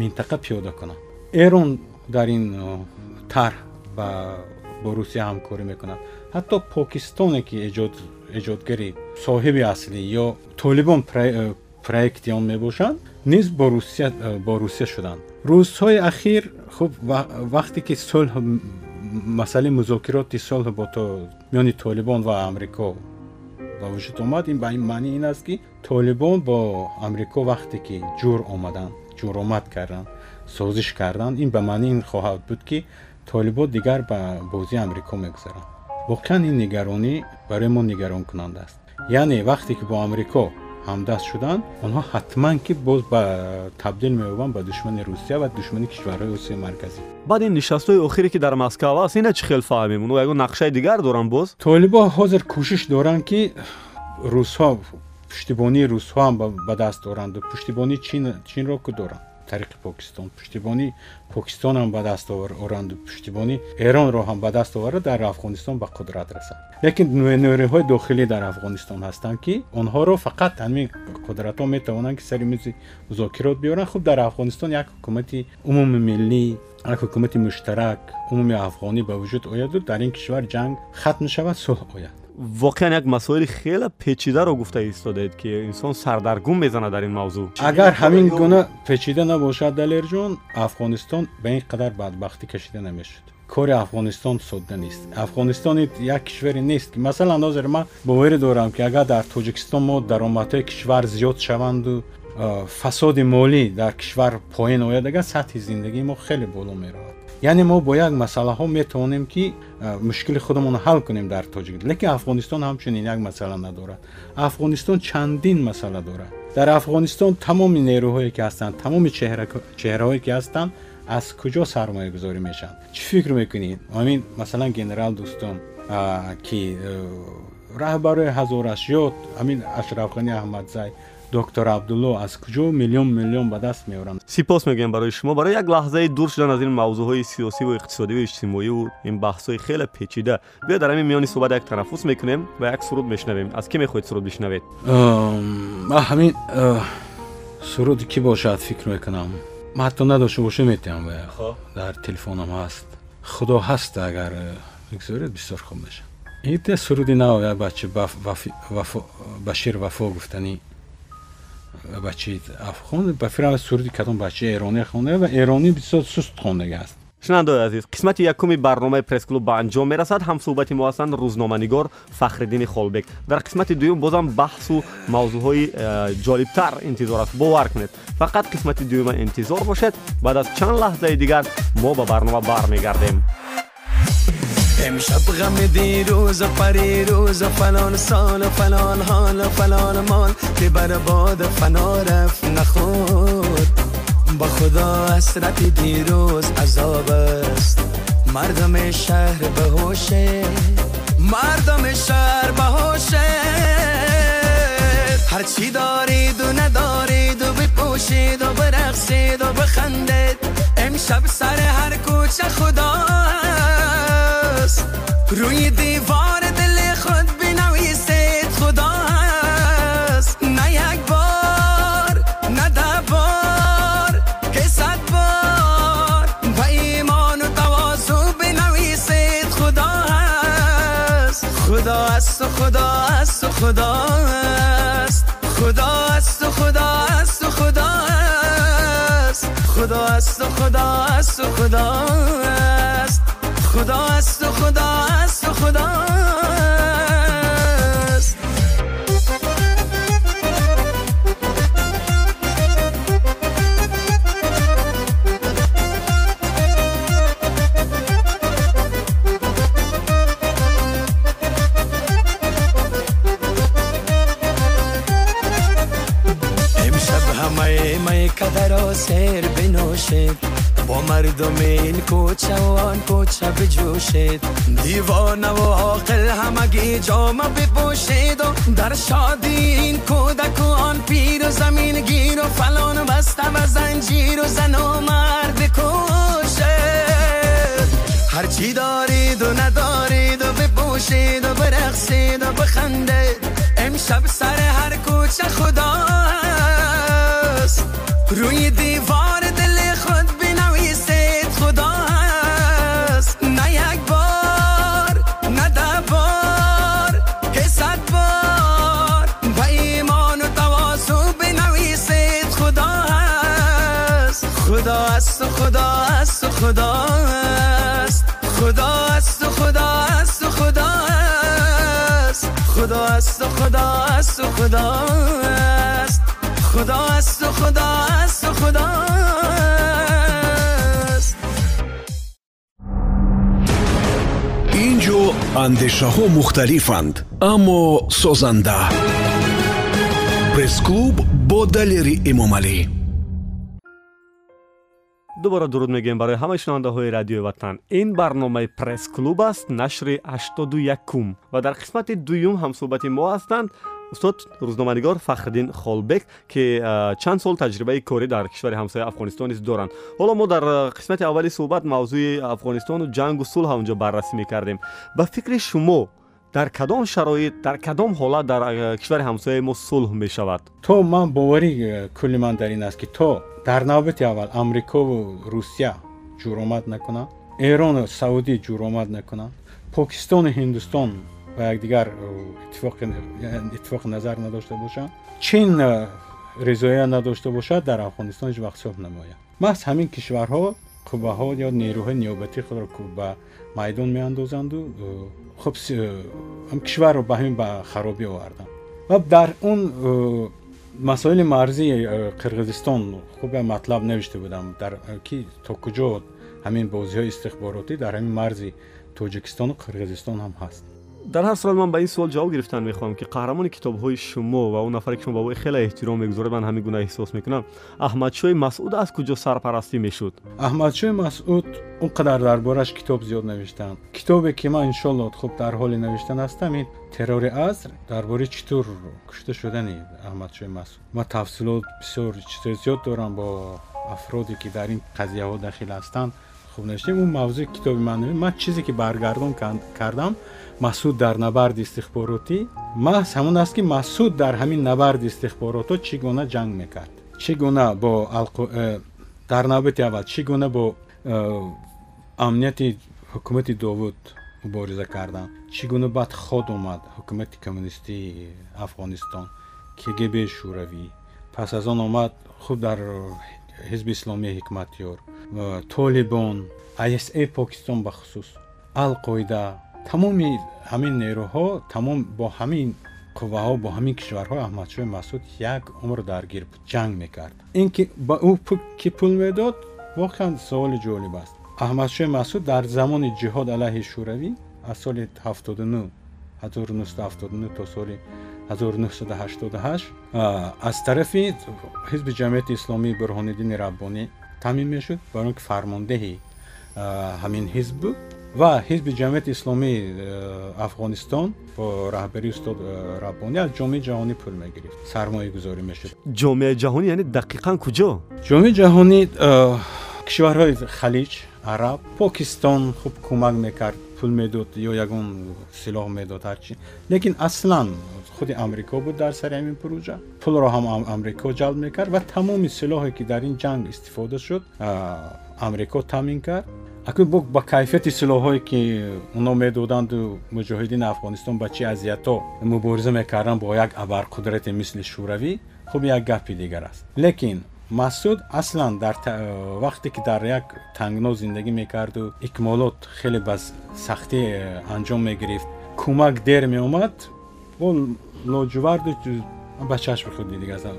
S2: минтақа пиёда кунанд. Эрон дар ин тарҳ бо русия ҳамкорӣ мекунад ҳатто покистоне ки эҷод эҷодгари соҳиби аслӣ ё толибон э, проекти он мебошанд низ э, бо русия шуданд. Рӯзҳои ахир хуб вақте ки сулҳ масъалаи музокироти сулҳ бо миёни толибон ва амрико ба вуҷуд омад ин ба ин маъни ин аст ки толибон бо амрико вақте ки ҷур омаданд ҷуромад карданд созиш карданд ин ба маъни ин хоҳад буд ки толибон дигар ба бозии амрико мегузаранд воқеан ин нигаронӣ барои мо нигаронкунанда аст. Яъне вақте ки бо амрико ҳамдаст шуданд онҳо ҳатман ки боз ба табдил меёбанд ба душмани русия ва душмани кишварҳои осиёи марказӣ.
S4: Баъд ин нишастҳои охире ки дар москав аст ина чӣ хел фаҳмем оно ягон нақшаи дигар доранд боз?
S2: Толибо ҳозир кӯшиш доранд ки русҳо пуштибонии русҳо ҳам ба даст оранду пуштибонии чинро ку доранд тариқи покистон. Пуштибонии покистонам ба даст оранду пуштибонии эронро ҳам ба даст оварда дар афғонистон ба қудрат расанд лекин нӯриҳои дохилӣ дар афғонистон ҳастанд ки онҳоро фақат ҳамин қудратҳо метавонанд ки сари мизи музокирот биёранд. Хуб дар афғонистон як ҳукумати умумимиллӣ як ҳукумати муштарак умуми афғонӣ ба вуҷуд ояду дар ин кишвар ҷанг хатм шавад сулҳ ояд
S4: воқеан як масоили хеле печидаро гуфта истодаед ки инсон сардаргум мезанад дар ин мавзӯъ
S2: агар ҳамин гуна печида набошад далерҷон афғонистон ба ин қадар бадбахтӣ кашида намешуд кори афғонистон содда нест афғонистон як кишваре нест ки масалан ҳозир ман боварӣ дорам ки агар дар тоҷикистон мо даромадҳои кишвар зиёд шаванду фасоди молӣ дар кишвар поин ояд агар сатҳи зиндагии мо хеле боло меравад яъне мо бо як масъалаҳо метавонем ки мушкили худамонро ҳал кунем дар тоҷик лекин афғонистон ҳамчунин як масъала надорад. Афғонистон чандин масъала дорад. Дар афғонистон тамоми нерӯҳое ки ҳастанд тамоми чеҳраҳое ки ҳастанд аз куҷо сармоягузорӣ мешаванд. Чӣ фикр мекунед ҳамин масалан генерал дӯстон ки раҳбарои ҳазорашёд ҳамин ашрафғани аҳмадзай доктор абдулло аз куҷо миллион миллион ба даст меоранд?
S4: Сипос мегӯям барои шумо. Барои як лаҳзаи дур шудан аз ин мавзӯъҳои сиёсиву иқтисодиву иҷтимоиву ин баҳсҳои хеле печида. Биё дар ҳамин миёни суҳбат як танаффус мекунем ва як суруд мешунавем аз кӣ мехоҳед суруд бишнавед?
S2: Ҳамин суруди кӣ бошад фикр мекунам? Ман ҳатто надошта боша метавам дар телефонам ҳаст. Худо ҳаст агар бигзоред бисёр хуб мешад ин суруди нав як бача башир вафо гуфтанӣ бачаи афғон ба фирам суруди кадом бачаи эронӣ хонда ва эронӣ бисёр суст хондагааст
S4: шунавандаои азиз қисмати якуми барномаи пресс-клуб ба анҷом мерасад. Ҳамсӯҳбати мо ҳастанд рӯзноманигор фахриддини холбек. Дар қисмати дуюм бозам баҳсу мавзӯъҳои э, ҷолибтар интизор аст. Бовар кунед фақат қисмати дуюма интизор бошед. Баъд аз чанд лаҳзаи дигар мо ба барнома бармегардем امشب غم دیروز و پریروز و فلان سال و فلان حال و فلان مال که بر باد فنا رفت نخود با خدا حسرت دیروز عذاب است. مردم شهر به هوشه مردم شهر به هوشه هرچی دارید و ندارید و بپوشید و برقصید و بخندید امشب سر هر کوچه خدا روی دیوار دل خود بنویسید خدا هست نه یک بار نه ده بار که صد بار با ایمان و توازو بنویسید خدا هست خدا هست و خدا هست و خدا هست خدا هست و خدا هست و خدا هست خدا هست و خدا هست و خدا هست خدا است و خدا است و خدا است. امشب همه می کدر و سیر بنوشه مردم این کوچه و آن کوچه بجوشید. دیوانه و عاقل همگی جامه بپوشید و در شادی این کودک و آن پیر و زمین گیر و فلان بسته و زنجیر و زن و مرد کوشید هرچی دارید و ندارید و بپوشید و برقصید و بخندید. امشب سر هر کوچه خدا هست روی دیوار خدا است و خدا است و خدا است خدا است و خدا است و خدا است خدا است و خدا است و خدا است خدا است و خدا است و خدا است
S1: инҷо андешаҳо мухталифанд аммо созанда пресс-клуб бо далери эмомалӣ
S3: дубора дуруд мегӯем барои ҳамаи шунавандаҳои радиои ватан. Ин барномаи пресс-клуб аст нашри ҳаштоду якум ва дар қисмати дуюм ҳамсӯҳбати мо ҳастанд устод рӯзноманигор фахриддин холбек ки чанд сол таҷрибаи корӣ дар кишвари ҳамсояи афғонистон низ доранд. Ҳоло мо дар қисмати аввали суҳбат мавзӯи афғонистону ҷангу сулҳ онҷо баррасӣ мекардем. Ба фикри шумо дар кадом шароит дар кадом ҳолат дар кишвари ҳамсояи мо сулҳ мешавад?
S2: То ман боварӣ кулли ман дар ин аст ки то дар навбати аввал амрикову русия ҷуромад накунанд. Эрону саудӣ ҷуромад накунанд. Покистону ҳиндустон ба якдигар иттифоқи назар надошта бошанд. Чин ризоя надошта бошад дар афғонистон ҳеҷ вақт сулҳ намояд маҳз ҳамин кишварҳо қувваҳо ё нерӯҳои ниёбатии худро ба майдон меандозанду хуб кишварро ба ҳамин ба харобӣ оварданд. Ва дар он масоили марзии э, қирғизистон хуб матлаб навишта будам дар э, ки то куҷо ҳамин бозиҳои истихборотӣ дар ҳамин марзи тоҷикистону қирғизистон ҳам ҳаст
S3: дар ҳар сурат ман ба ин суол ҷавоб гирифтан мехоҳам ки қаҳрамони китобҳои шумо ва он нафаре ки шумо ба ӯ хеле эҳтиром мегузоред ман ҳамин гуна эҳсос мекунам аҳмадшоҳи масъуд аз куҷо сарпарастӣ мешуд
S2: аҳмадшоҳи масъуд он қадар дар бораш китоб зиёд навиштаанд китобе ки ман иншолло хуб дар ҳоли навиштан ҳастам ин террори аср дар бораи чӣ тур кушта шудани аҳмадшоҳи масъуд ман тафсилот бисёр чизои зиёд дорам бо афроде ки дар ин қазияҳо дахил ҳастанд хуб навиштем он мавзӯи китоби ман ман чизе ки баргардон кардам масъуд дар набарди истихборотӣ маҳз ҳамон аст ки масъуд дар ҳамин набарди истихборотҳо чӣ гуна ҷанг мекард? Чӣ гуна бо э, дар навбати аввал чӣ гуна бо э, амнияти ҳукумати довуд мубориза карданд? Чӣ гуна баъд ход омад ҳукумати коммунистии афғонистон? Кгб шӯравӣ? Пас аз он омад худ дар ҳизби исломии ҳикматёр толибон иса покистон бахусус алқоида тамоми ҳамин нерӯҳо тамом бо ҳамин қувваҳо бо ҳамин кишварҳо аҳмадшоҳи масъуд як умр даргир буд ҷанг мекард. Ин ки ба ӯ ки пул медод воқеан суоли ҷолиб аст. Аҳмадшоҳи масъуд дар замони ҷиҳод алайҳи шӯравӣ аз соли 79 1979 то соли 1988 аз тарафи ҳизби ҷамъияти исломии бурҳониддини раббонӣ таъмин мешуд барои ки фармондеҳи ҳамин ҳизб буд ва ҳизби ҷамъияти исломии афғонистон бо раҳбарии устод раббонӣ аз ҷомеаи ҷаҳонӣ пул мегирифт. Сармоягузорӣ мешуд.
S3: Ҷомеаи ҷаҳонӣ яъне дақиқан куҷо?
S2: Ҷомеаи ҷаҳонӣ кишварҳои халиҷ араб покистон хуб кӯмак мекард пул медод ё ягон силоҳ медод ҳарчи лекин аслан худи амрико буд дар сари ҳамин пурӯҷа пулро ҳам амрико ҷалб мекард ва тамоми силоҳе ки дар ин ҷанг истифода шуд амрико таъмин кард акун ба кайфияти силоҳҳое ки оно медоданду муҷоҳидини афғонистон ба чӣ азиятҳо мубориза мекарданд бо як абарқудрате мисли шӯравӣ хуб як гапи дигар аст. Лекин масъуд аслан дар вақте ки дар як тангно зиндагӣ мекарду икмолот хеле ба сахтӣ э, анҷом мегирифт. Кӯмак дер меомад лоҷуварду ба чашми худ дидигаам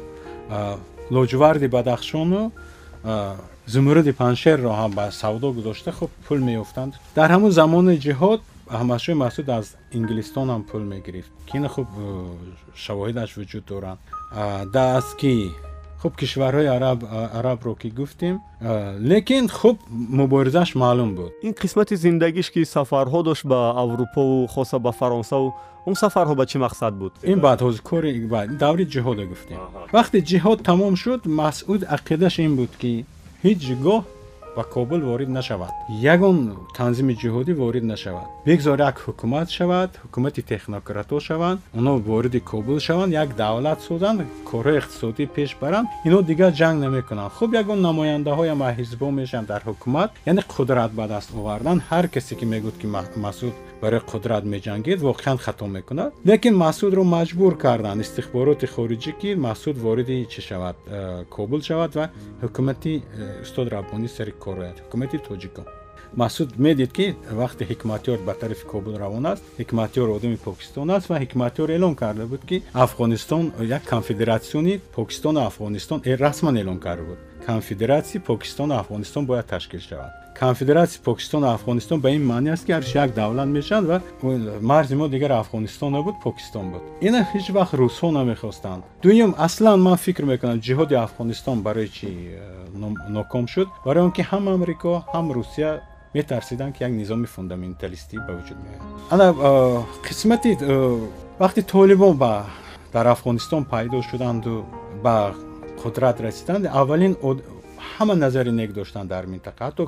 S2: лоҷуварди бадахшону зумуруди паншерро ҳам ба савдо гузошта хуб пул меёфтанд. Дар ҳамон замони ҷиҳод аҳмадшоҳи масъуд аз инглистон ҳам пул мегирифт ки ина хуб э, шавоҳидаш вуҷуд доранд. Даст ки хуб кишварҳои арабро ки гуфтем лекин хуб муборизаш маълум буд.
S3: Ин қисмати зиндагиш ки сафарҳо дошт ба аврупову хоса ба фаронсаву он сафарҳо ба чӣ мақсад буд?
S2: Ин баъд кори даври ҷиҳода гуфтем. Вақте ҷиҳод тамом шуд масъуд ақидаш ин буд ки ҳеҷ гоҳ ба кобул ворид нашавад. Ягон танзими ҷиҳодӣ ворид нашавад. Бигзор як ҳукумат шавад ҳукумати технократҳо шаванд онҳо вориди кобул шаванд як давлат созанд корҳои иқтисодӣ пеш баранд. Инҳо дигар ҷанг намекунанд. Хуб ягон намояндаҳоям ҳизбҳо мешаванд. Дар ҳукумат яъне қудрат ба даст овардан ҳар касе ки мегӯд ки масъуд барои қудрат меҷангед воқеан хато мекунад. Лекин масъудро маҷбур карданд истихбороти хориҷӣ ки масъуд вориди чӣ шавад? Э, кобул шавад ва ҳукумати э, устод раббонӣ сари кор ояд ҳукумати тоҷикон. Масуд медид ки вақте ҳикматёр ба тарафи кобул равон аст. Ҳикматёр одами покистон аст ва ҳикматёр эълон карда буд ки афғонистон як конфедератсиони покистону афғонистон э, расман эълон карда буд. Конфедератсияи покистону афғонистон бояд ташкил шавад конфедератсияи покистону афғонистон ба ин маъни аст ки ҳарчи як давлат мешаванд ва марзи мо дигар афғонистон набуд покистон буд. Ина ҳеҷ вақт русҳо намехостанд. Дуюм аслан ман фикр мекунам ҷиҳоди афғонистон барои чи э, ноком шуд? Барои он ки ҳам амрико ҳам русия метарсиданд ки як низоми фундаменталистӣ ба вуҷуд меояд ана э, қисмати э, вақти толибон ба дар афғонистон пайдо шуданду ба қудрат расиданд аввалин ҳама назари нек доштанд дар минтақа. Ҳатто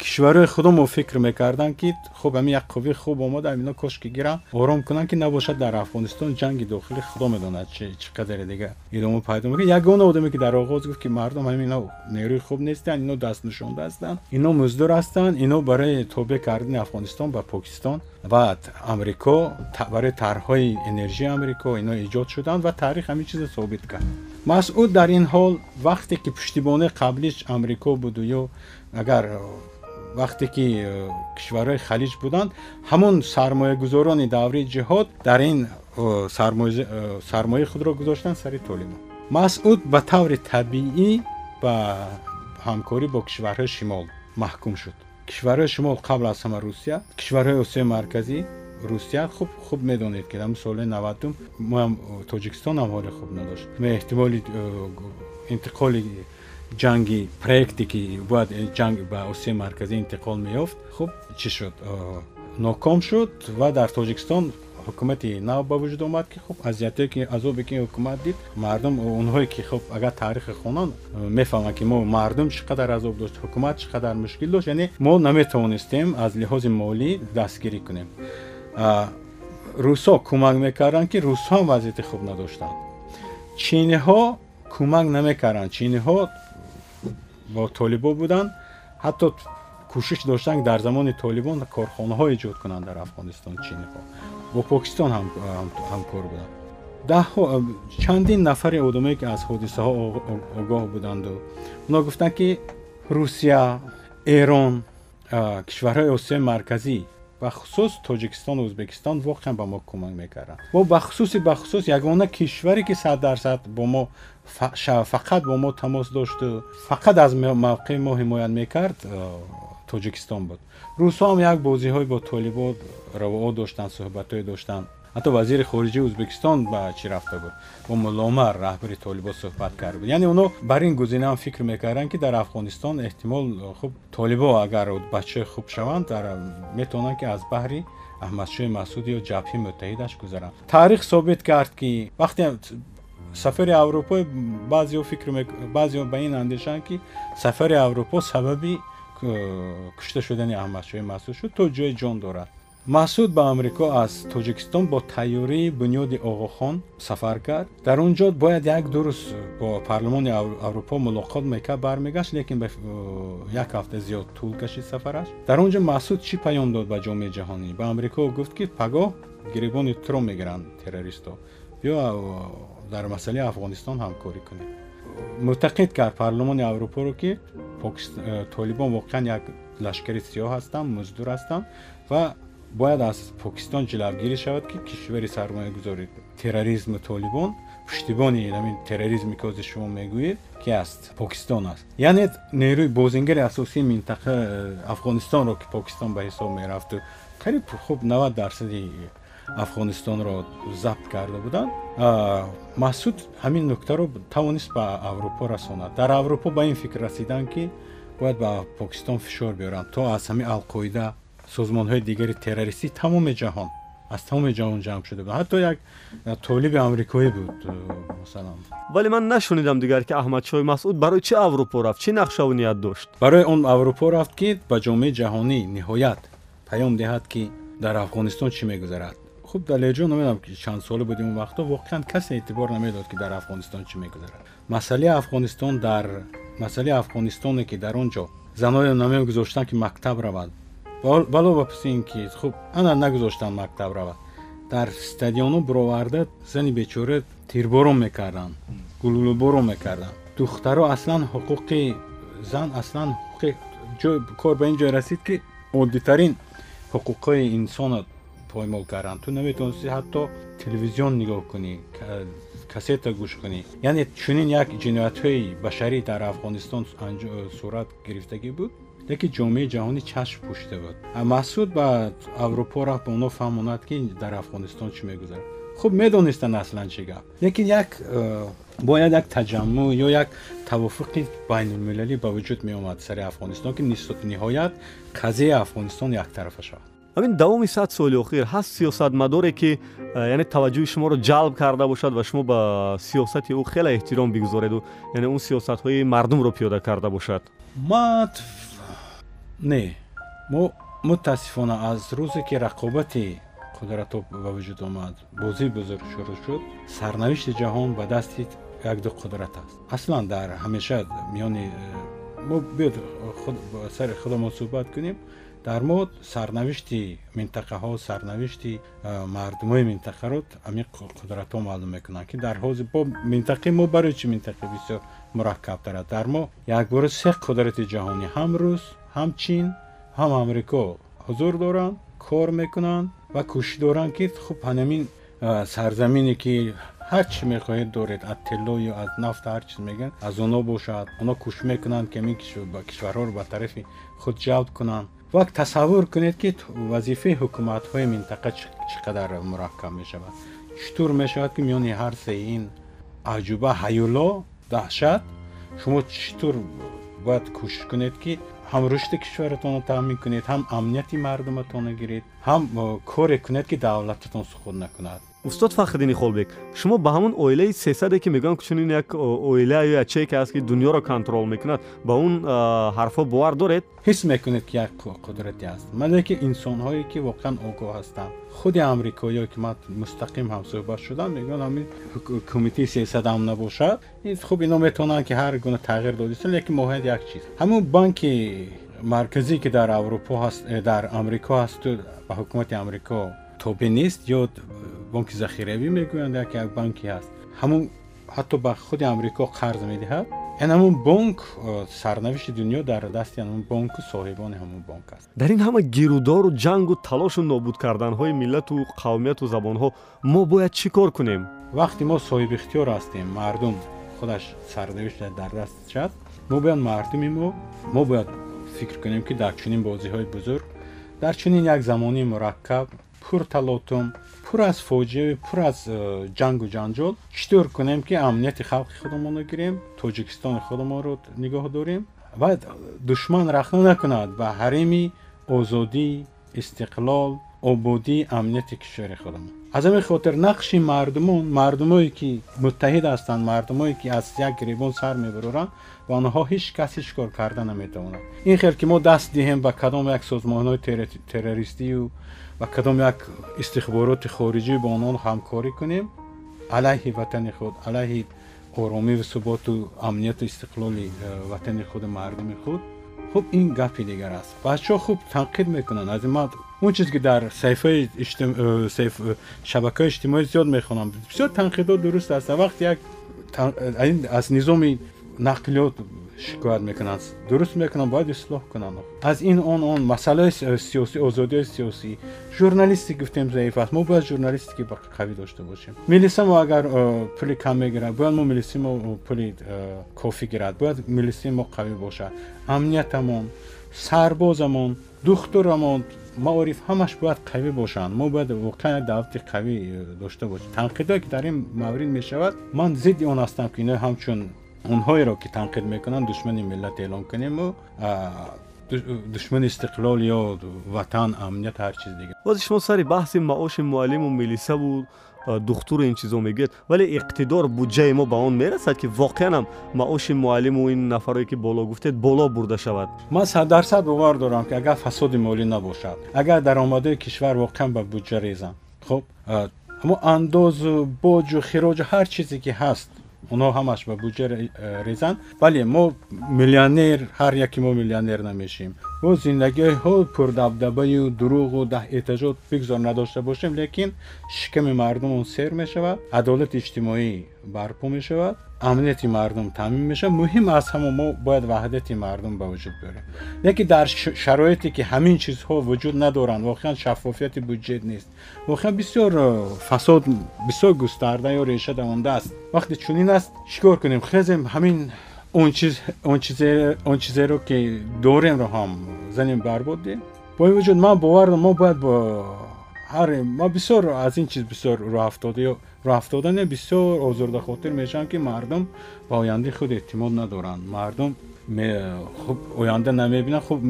S2: кишварҳои худо фикр мекарданд ки хуб ами як қувви хуб омода ино кошки гиранд ором кунанд ки набошад дар афғонистон ҷанги дохилӣ худо медонад чӣ қадаре дига идома пайдо мекунад ягона одаме ки дар оғоз гуфт ки мардум ҳами ино нерӯи хуб нестанд ино дастнишонда ҳастанд ино муздур ҳастанд ино барои тобе кардани афғонистон ба покистон ва амрико барои тарҳҳои энержияи амрико ино эҷод шуданд ва таърих ҳамин чиза собит кард масъуд дар ин ҳол вақте ки пуштибони қаблиш амрико буду ё агар вақте ки э, кишварҳои халиҷ буданд ҳамон сармоягузорони даври ҷиҳод дар ин э, сармояи худро гузоштанд сари толибон масъуд ба таври табиӣ ба ҳамкорӣ бо кишварҳои шимол маҳкум шуд. Кишварҳои шимол қабл аз ҳама русия кишварҳои осиёи марказӣ русия хуб хуб медонед ки дар соли навадум моам тоҷикистон ҳам ҳоли хуб надошт. Мо эҳтимоли э, интиқоли ҷанги проекте ки бояд ҷанг ба осияи марказӣ интиқол меёфт. Хуб чӣ шуд? Ноком шуд ва дар тоҷикистон ҳукумати нав ба вуҷуд омад ки хуб азиятое ки азобе ки ҳукумат дид. Мардум онҳое ки хуб агар таърихи хонанд мефаҳманд ки мо мардум чӣ қадар азоб дошт ҳукумат чӣ қадар мушкил дошт яъне мо наметавонистем аз лиҳози молӣ дастгирӣ кунем. Русҳо кӯмак мекарданд ки русҳо ҳам вазъияти хуб надоштанд. Чиниҳо кӯмак намекарданд. Чиниҳо бо толибон буданд ҳатто кӯшиш доштанд дар замони толибон корхонаҳо эҷод кунанд дар афғонистон чиниҳо бо покистон ҳамкор буданд чандин нафари одамое ки аз ҳодисаҳо огоҳ буданду. Оно гуфтанд ки русия эрон кишварҳои осиёи марказӣ бахусус тоҷикистону ӯзбекистон воқеан ба мо кӯмак мекарданд. Мо бахусуси бахусус ягона кишваре ки сад дарсад бо мо фақат бо мо тамос дошту фақат аз мавқеи мо ҳимоят мекард тоҷикистон буд. Русҳо ҳам як бозиҳои бо толибон равоо доштанд суҳбатҳое доштанд. Ҳатто вазири хориҷии ӯзбекистон ба чӣ рафта буд? Бо мулломар раҳбари толибон суҳбат карда буд. Яъне оно бар ин гузинаам фикр мекарданд ки дар афғонистон эҳтимол хуб толибон агар бачаҳои хуб шаванд метавонанд ки аз баҳри аҳмадшоҳи масъуд ё ҷабҳи муттаҳидаш гузаранд. Таърих собит кард ки вақте сафари аврупо баъзео фикр баъзео ба ин андешанд ки сафари аврупо сабаби кушта шудани аҳмадшоҳи масъуд шуд то ҷои ҷон дорад. Маҳсуд ба амрико аз тоҷикистон бо тайёрии бунёди оғохон сафар кард. Дар он ҷо бояд як ду рӯз бо парлумони аврупо мулоқот мекард бармегашт лекин ба як ҳафта зиёд тӯл кашид сафараш. Дар он ҷо маҳсуд чӣ паём дод ба ҷомеаи ҷаҳонӣ? Ба амрико гуфт ки пагоҳ гиребони туро мегиранд террористҳо биё дар масъалаи афғонистон ҳамкорӣ кунем. Мӯътақид кард парлумони аврупоро ки толибон воқеан як лашкари сиёҳ ҳастанд муздур ҳастанд ва бояд аз покистон ҷилавгирӣ шавад ки кишвари сармоягузори терроризму толибон пуштибони ҳамин терроризме ки ҳозир шумо мегӯед ки аст покистон аст. Яъне нерӯи бозингари асосии минтақа афғонистонро ки покистон ба ҳисоб мерафту қариб хуб навад дарсади афғонистонро забт карда буданд маҳсуд ҳамин нуктаро тавонист ба аврупо расонад. Дар аврупо ба ин фикр расиданд ки бояд ба покистон фишор биёранд то аз ҳамин алқоида созмонҳои дигари террористӣ тамоми ҷаҳон аз тамоми ҷаҳон ҷамъ шуда буд. Ҳатто як толиби амрикоӣ буд масалан.
S3: Вале ман нашунидам дигар ки аҳмадшоҳи масъуд барои чӣ аврупо рафт чӣ нақшаву ният дошт?
S2: Барои он аврупо рафт ки ба ҷомеаи ҷаҳонӣ ниҳоят паём диҳад ки дар афғонистон чӣ мегузарад хуб дар леҷо намедонам ки чанд сола будем он вақто воқеан касе эътибор намедод ки дар афғонистон чӣ мегузарад. Масъалаи афғонистон дар масъалаи афғонистоне ки дар он ҷо заное намегузоштанд ки мактаб равад. Вало ваписи ин ки хуб ана нагузоштанд мактаб равад. Дар стадиону буроварда зани бечора тирборон мекарданд гулулуборон мекарданд. Духтаро аслан ҳуқуқи зан аслан ҳуқуқи кор ба ин ҷой расид ки оддитарин ҳуқуқҳои инсонро поймол карданд ту наметавонисти ҳатто телевизион нигоҳ кунӣ кассета гӯш кунӣ. Яъне чунин як ҷиноятҳои башарӣ дар афғонистон сурат гирифтагӣ буд леки ҷомеаи ҷаҳонӣ чашм пӯшида буд. Маҳсуд ба аврупо рафт ба онҳо фаҳмонад ки дар афғонистон чӣ мегузарад? Хуб медонистанд аслан чӣ гап. Лекин як э, бояд як таҷаммӯ ё як тавофуқи байнулмилалӣ ба вуҷуд меомад сари афғонистон ки ниҳоят қазияи афғонистон яктарафа шавад
S3: ҳамин давоми сад соли охир ҳаст сиёсатмадоре ки э, яъне таваҷҷӯҳи шуморо ҷалб карда бошад ва шумо ба сиёсати ӯ хеле эҳтиром бигузореду яъне он сиёсатҳои мардумро пиёда карда бошад.
S2: Мат не мо мутаассифона аз рӯзе ки рақобати қудратҳо ба вуҷуд омад. Бозии бузург шурӯъ шуд. Сарнавишти ҷаҳон ба дасти якду қудрат аст. Аслан дар ҳамеша миёни э, мо биёд сари худамон суҳбат кунем дар мо сарнавишти минтақаҳо сарнавишти мардумои минтақаро ҳамин қудратҳо маълум мекунанд ки дар ҳози бо минтақаи мо барои чи минтақаи бисёр мураккабтар аст дар мо якбора се қудрати ҷаҳонӣ ҳам рус ҳам чин ҳам амрико ҳузур доранд кор мекунанд ва кӯшиш доранд ки хуб ҳанамин сарзамине ки ҳар чӣ мехоҳед доред аз тилло ё аз нафт ҳар чиз мегӯянд аз онҳо бошад. Онҳо кӯшиш мекунанд ки ин кишварҳоро ба тарафи худ ҷалб кунанд вак тасаввур кунед ки вазифаи ҳукуматҳои минтақа чӣ қадар мураккаб мешавад. Чӣ тур мешавад ки миёни ҳар се ин аҷуба ҳаюло даҳшат шумо чӣ тур бояд кӯшиш кунед ки ҳам рушди кишваратонро таъмин кунед ҳам амнияти мардуматонро гиред ҳам коре кунед ки давлататон суқут накунад
S3: устод фахриддини холбек шумо ба ҳамон оилаи сесаде ки мегӯям ки чунин як оила ё ячее ки ҳаст ки дунёро контрол мекунад ба он ҳарфҳо бовар доред
S2: ҳис мекунед ки як қудрате аст. Малеки инсонҳое ки воқеан огоҳ ҳастанд. Худи амрикоиё ки ман мустақим ҳамсӯҳбат шудам мегӯянд ҳамин кумитаи сесадам набошад. Хуб ино метавонанд ки ҳар гуна тағйир додистан лекин моҳият як чиз. Ҳамун банки марказӣ ки дар аврупо э, дар амрико ҳасту ба ҳукумати амрико тобе нест ё бонки захиравӣ мегӯянд як як банки ҳаст. Ҳамун ҳатто ба худи амрико қарз медиҳад. Ин ҳамун бонк сарнавишти дунё дар дасти ҳамун бонку соҳибони ҳамун бонк аст.
S3: Дар ин ҳама гирудору ҷангу талошу нобуд карданҳои миллату қавмияту забонҳо мо бояд чӣ кор кунем?
S2: Вақте мо соҳибихтиёр ҳастем. Мардум худаш сарнавишта дар дастш аст мо бояд мардуми мо мо бояд фикр кунем ки дар чунин бозиҳои бузург дар чунин як замони мураккаб пурталотум пур аз фоҷиаи пур аз э, ҷангу ҷанҷол чӣ тур кунем ки амнияти халқи худамонро гирем тоҷикистони худамонро нигоҳ дорем ва душман рахна накунад ба ҳарими озодӣ истиқлол ободӣ амнияти кишвари худамон аз ҳамин хотир нақши мардумон мардумое ки муттаҳид ҳастанд мардумое ки аз як гиребон сар мебароранд ба онҳо ҳеҷ кас ҳеҷ кор карда наметавонад ин хел ки мо даст диҳем ба кадом як созмонҳои террористию ва кадом як истихбороти хориҷӣ бо онҳо ҳамкорӣ кунем алайҳи ватани худ алайҳи оромиву суботу амнияту истиқлоли э, ватани худу мардуми худ хуб ин гапи дигар аст. Бачаҳо хуб танқид мекунанд. Аз ин он чизе ки дар саҳифаи э, э, шабакаҳои иҷтимоӣ зиёд мехонам. Бисёр танқидот дуруст аст. Вақте як аз низоми нақлиёт шикоят мекунанд дуруст мекунанд бояд ислоҳ кунанд аз ин он он масъалаи сиёсӣ озодиҳои сиёсӣ журналистӣ гуфтем заиф аст. Мо бояд журналистики қавӣ дошта бошем. Милисамо агар э, пули кам мегирад бояд мо милисимо пули э, кофӣ гирад. Бояд милисимо қавӣ бошад амниятамон сарбозамон духтурамон маориф ҳамаш бояд қавӣ бошанд. Мо бояд воқеан як давлати қавӣ э, дошта бошем. Танқидое ки дар ин маврид мешавад ман зидди он ҳастам ки ино ҳамчун онҳоеро ки танқид мекунанд душмани миллат эълон кунему душмани истиқлол ё ватан амният ҳар чиз дигар
S3: бози шумо сари баҳси маоши муаллиму милисаву духтуру ин чизо мегӯед вале иқтидор буҷаи мо ба он мерасад ки воқеанам маоши муаллиму ин нафаре ки боло гуфтед боло бурда шавад
S2: ман саддарсад бовар дорам ки агар фасоди молӣ набошад агар даромадҳои кишвар воқеан ба буҷа резанд хуб аммо андозу боҷу хироҷу ҳар чизе ки ҳаст онҳо ҳамаш ба буҷа резанд бале мо миллионер ҳар яке мо миллионер намешем бо зиндагиҳо пурдабдабаю дуруғу даҳэтажот бигзор надошта бошем лекин шиками мардумон сер мешавад адолати иҷтимоӣ барпо мешавад амнияти мардум таъмин мешавад муҳим аз ҳама мо бояд ваҳдати мардум ба вуҷуд биёрем лекин дар шароите ки ҳамин чизҳо вуҷуд надоранд воқеан шаффофияти бюҷет нест воқеан бисёр э, фасод бисёр густарда ё реша давондааст вақте чунин аст чикор кунем хезем ҳамин он чизеро ки доремро ҳам занем барбод дием бо ин вуҷуд ман бовар мо бояд бо ҳар ма бисёр аз ин чиз бисёр роҳафтода роҳафтодане бисёр озурдахотир мешаванд ки мардум ба ояндаи худ эътимод надоранд. Мардум хуб оянда намебинанд хуб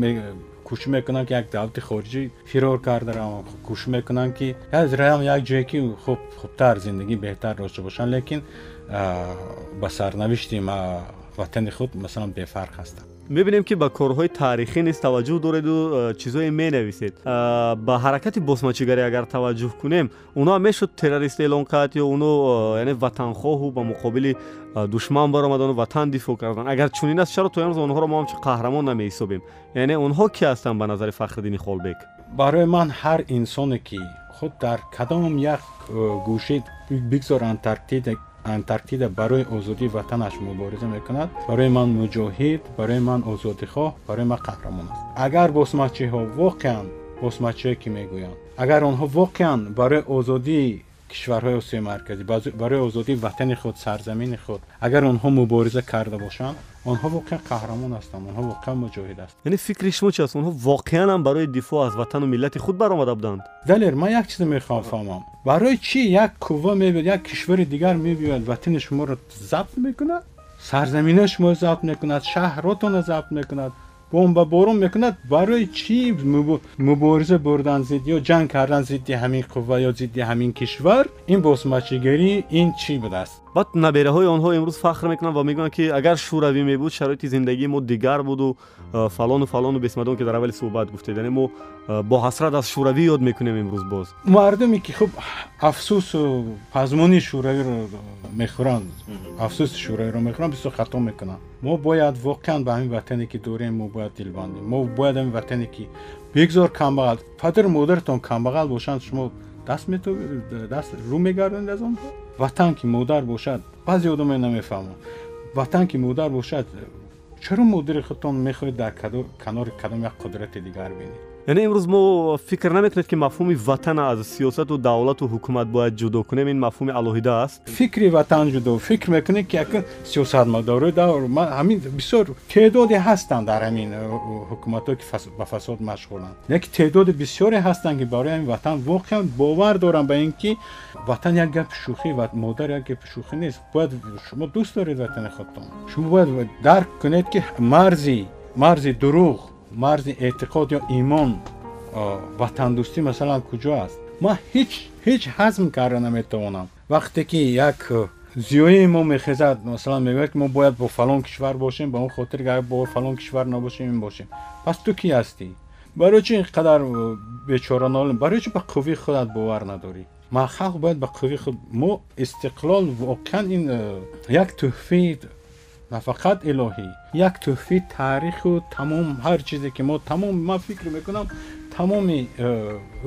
S2: кӯшиш мекунанд ки як давлати хориҷӣ фирор карда раванд кӯшиш мекунанд ки ям як ҷое ки хуб хубтар зиндагӣ беҳтар дошта бошанд. Лекин ба сарнавишти ватани худ масалан бефарқ ҳастанд
S3: мебинем ки ба корҳои таърихӣ низ таваҷҷӯҳ дореду э, чизое менависед э, ба ҳаракати босмачигарӣ агар таваҷҷӯҳ кунем унҳо мешуд террорист эълон кард ё унҳо э, яъне ватанхоҳу ба муқобили душман баромадану ватан дифоъ кардан агар чунин аст чаро то имрӯз онҳоро мо ҳамчун қаҳрамон намеҳисобем яъне онҳо ки ҳастанд ба назари фахриддини холбек
S2: барои ман ҳар инсоне ки худ дар кадом як гӯшаи бигзор антарктида антарктида барои озодии ватанаш мубориза мекунад. Барои ман муҷоҳид барои ман озодихоҳ барои ман қаҳрамон аст. Агар босмачиҳо воқеан босмачие ки мегӯянд? Агар онҳо воқеан барои озодии кишварҳои осиёи марказӣ барои озодии ватани худ сарзамини худ агар онҳо мубориза карда бошанд онҳо воқеан қаҳрамон ҳастанд онҳо воқеан муҷоҳид ҳастанд
S3: яъне фикри шумо чи аст онҳо воқеанам барои дифоъ аз ватану миллати худ баромада буданд
S2: далер ман як чизе мехоҳам фаҳмам барои чӣ як қувва мебиёд як кишвари дигар мебиёд ватани шуморо забт мекунад сарзаминаи шуморо забт мекунад шаҳротонро забт мекунад бомбаборон мекунад барои чӣ мубориза бурдан зид ё ҷанг кардан зидди ҳамин қувва ё зидди ҳамин кишвар ин босмачигарӣ ин чӣ будааст
S3: баъд набераҳои онҳо имрӯз фахр мекунанд ва мегӯянд ки агар шӯравӣ мебуд шароити зиндагии мо дигар буду фалону фалону бисмадон ки дар аввали суҳбат гуфтед яъне мо бо ҳасрат аз шӯравӣ ёд мекунем имрӯз боз
S2: мардуме ки хуб афсусу пазмони шӯравиро мехӯранд афсуси шӯравиро мехӯранд бисёр хато мекунанд мо бояд воқеан ба ҳамин ватане ки дорем мо бояд дилбандем. мо бояд ҳамин ватане ки бигзор камбағал падару модаратон камбағал бошанд шумо даст даст рӯ мегардонед аз онҳо ватан ки модар бошад баъзе одаме намефаҳманд ватан ки модар бошад чаро модари худтон мехоҳед дар канори кадом як қудрати дигар бинед
S3: яъне имрӯз мо фикр намекунед ки мафҳуми ватана аз сиёсату давлату ҳукумат бояд ҷудо кунем ин мафҳуми алоҳида аст
S2: фикри ватан ҷудо фикр мекунед ки якн сиёсатмадорои давр ҳамин бисёр теъдоде ҳастанд дар ҳамин э, ҳукуматҳое ки ба фасод машғуланд лекин теъдоди бисёре ҳастанд ки барои ҳамин ватан воқеан бовар доранд ба ин ки ватан як гапи шӯхӣ модар як гапи шӯхӣ нест бояд шумо дӯст доред ватани худтон шумо бояд дарк кунед ки марзи марзи дурӯғ марзи эътиқод ё имон ватандӯстӣ масалан куҷо аст ман ҳеҷ ҳеҷ ҳазм карда наметавонам вақте ки як зиёии мо мехезад масалан мегӯяд ки мо бояд бо фалон кишвар бошем ба он хотир ки бо фалон кишвар набошем ин бошем пас ту кӣ ҳастӣ барои чи ин қадар бечоранолем барои чи ба қуввии худат бовар надорӣ ма халқ бояд ба қуввии худ мо истиқлол воқеан ин як тӯҳфаи нафақат илоҳӣ як тӯҳфаи таъриху тамом ҳар чизе ки мо тамом ман фикр мекунам тамоми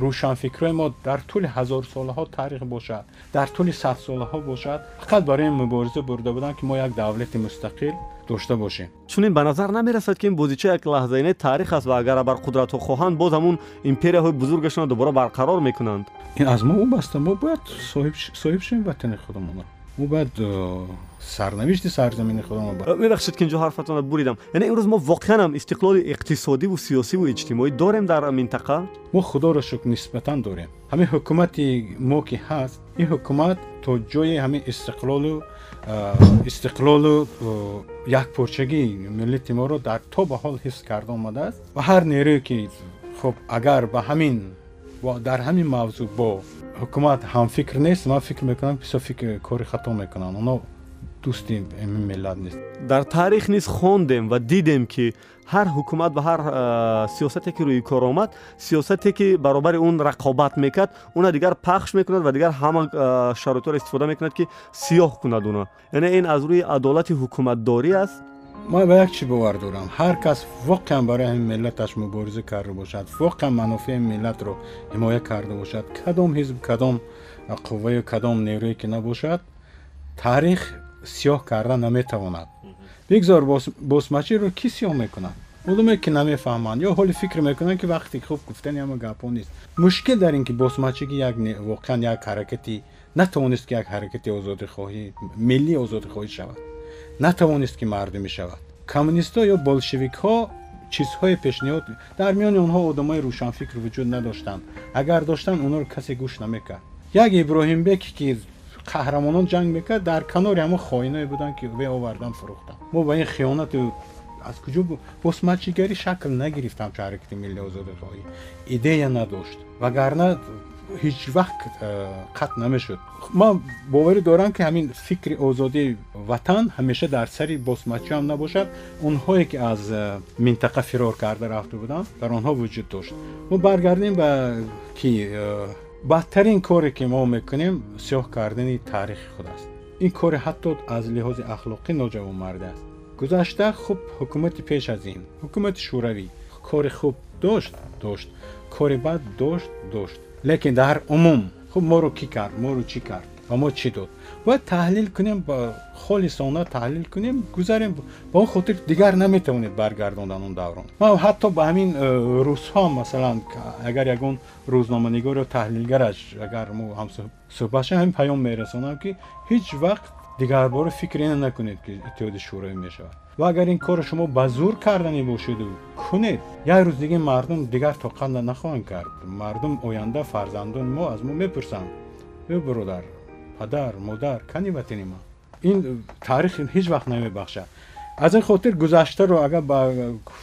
S2: рӯшанфикрои мо дар тӯли ҳазорсолаҳо таърих бошад дар тӯли садсолаҳо бошад. Фақат барои ин мубориза бурда буданд ки мо як давлати мустақил дошта бошем.
S3: Чунин ба назар намерасад ки ин бозича як лаҳзаинаи таърих аст ва агар абар қудратҳо хоҳанд боз ҳамун империяҳои бузургашонро дубора барқарор мекунанд.
S2: Ин аз мо вобаста мо бояд соҳиб шавем ватани худамонро мо бояд э, сарнавишти сарзамини худамон
S3: э, мебахшед ки инҷо ҳарфатонро буридам. Яъне имрӯз мо воқеанам истиқлоли иқтисодиву сиёсиву иҷтимоӣ дорем дар минтақа?
S2: Мо худоро шукр нисбатан дорем. Ҳамин ҳукумати мо ки ҳаст ин ҳукумат то ҷои ҳамин истиқлолу э, истиқлолу якпорчагии миллати моро дар то ба ҳол ҳифз карда омадааст ва ҳар нерӯе ки хуб агар ба ҳамин дар ҳамин мавзӯъ бо ҳукумат ҳамфикр нест. Ман фикр мекунам бисёр фикр кори хато мекунанд. Онҳо дӯсти ин миллат нест.
S3: Дар таърих низ хондем ва дидем ки ҳар ҳукумат ва ҳар сиёсате ки рӯи кор омад сиёсате ки баробари он рақобат мекард уна дигар пахш мекунад ва дигар ҳама шароитҳоро истифода мекунад ки сиёҳ кунад уна яъне ин аз рӯи адолати ҳукуматдорӣ аст
S2: ман ба як чӣ бовар дорам? Ҳар кас воқеан барои ҳамин миллаташ мубориза карда бошад. Воқеан манофеи миллатро ҳимоя карда бошад. Кадом ҳизб кадом қувваю кадом нерӯе ки набошад таърих сиёҳ карда наметавонад. Бигзор босмачиро кӣ сиёҳ мекунад? Олуме ки намефаҳманд ё ҳоли фикр мекунанд ки вақте хуб гуфтани ҳама гапҳо нест. Мушкил дар ин ки босмачигӣ як воқеан як ҳаракати натавонист ки як ҳаракати озодихоҳӣ миллии озодихоҳӣ шавад натавонист ки мардумӣ шавад коммунистҳо ё болшевикҳо чизҳои пешниҳод дар миёни онҳо одамои рӯшанфикр вуҷуд надоштанд. Агар доштанд онҳоро касе гӯш намекард як иброҳимбек ки қаҳрамонон ҷанг мекард дар канори ҳама хоиное буданд ки ве овардан фурӯхтанд. Мо ба ин хиёнату аз куҷо босмачигарӣ шакл нагирифт ҳамчо ҳаракати миллии озодихоҳӣ идея надошт. Вагарна ҳеҷ вақт э, қатъ намешуд. Ман боварӣ дорам ки ҳамин фикри озодии ватан ҳамеша дар сари босмачиам набошад. Онҳое ки аз э, минтақа фирор карда рафта буданд дар онҳо вуҷуд дошт. Мо баргардем ба ки э, бадтарин коре ки мо мекунем сиёҳ кардани таърихи худ аст. Ин коре ҳатто аз лиҳози ахлоқӣ ноҷавонмарда аст. Гузашта хуб ҳукумати пеш аз ин. Ҳукумати шӯравӣ. Кори хуб дошт дошт. Кори бад дошт дошт лекин дар умум хуб моро кӣ кард моро чӣ кард ва мо чӣ дод бояд таҳлил кунем ба холисона таҳлил кунем гузарем ба он хотир дигар наметавонед баргардондан он даврон ман ҳатто ба ҳамин э, рӯзҳо масалан агар ягон рӯзноманигор ё таҳлилгараш агар мо ҳамсӯҳбат шавем ҳамин паём мерасонам ки ҳеҷ вақт дигарбора фикр ина накунед ки иттиҳоди шӯравӣ мешавад ва агар ин корро шумо ба зур кардани бошеду кунед? Як рӯз дига мардум дигар тоқат нахоҳанд кард. Мардум оянда фарзандони мо аз мо мепурсанд. Ё биродар падар модар кани ватани ма ин таърих ҳеҷ вақт намебахшад аз ин хотир гузаштаро агар ба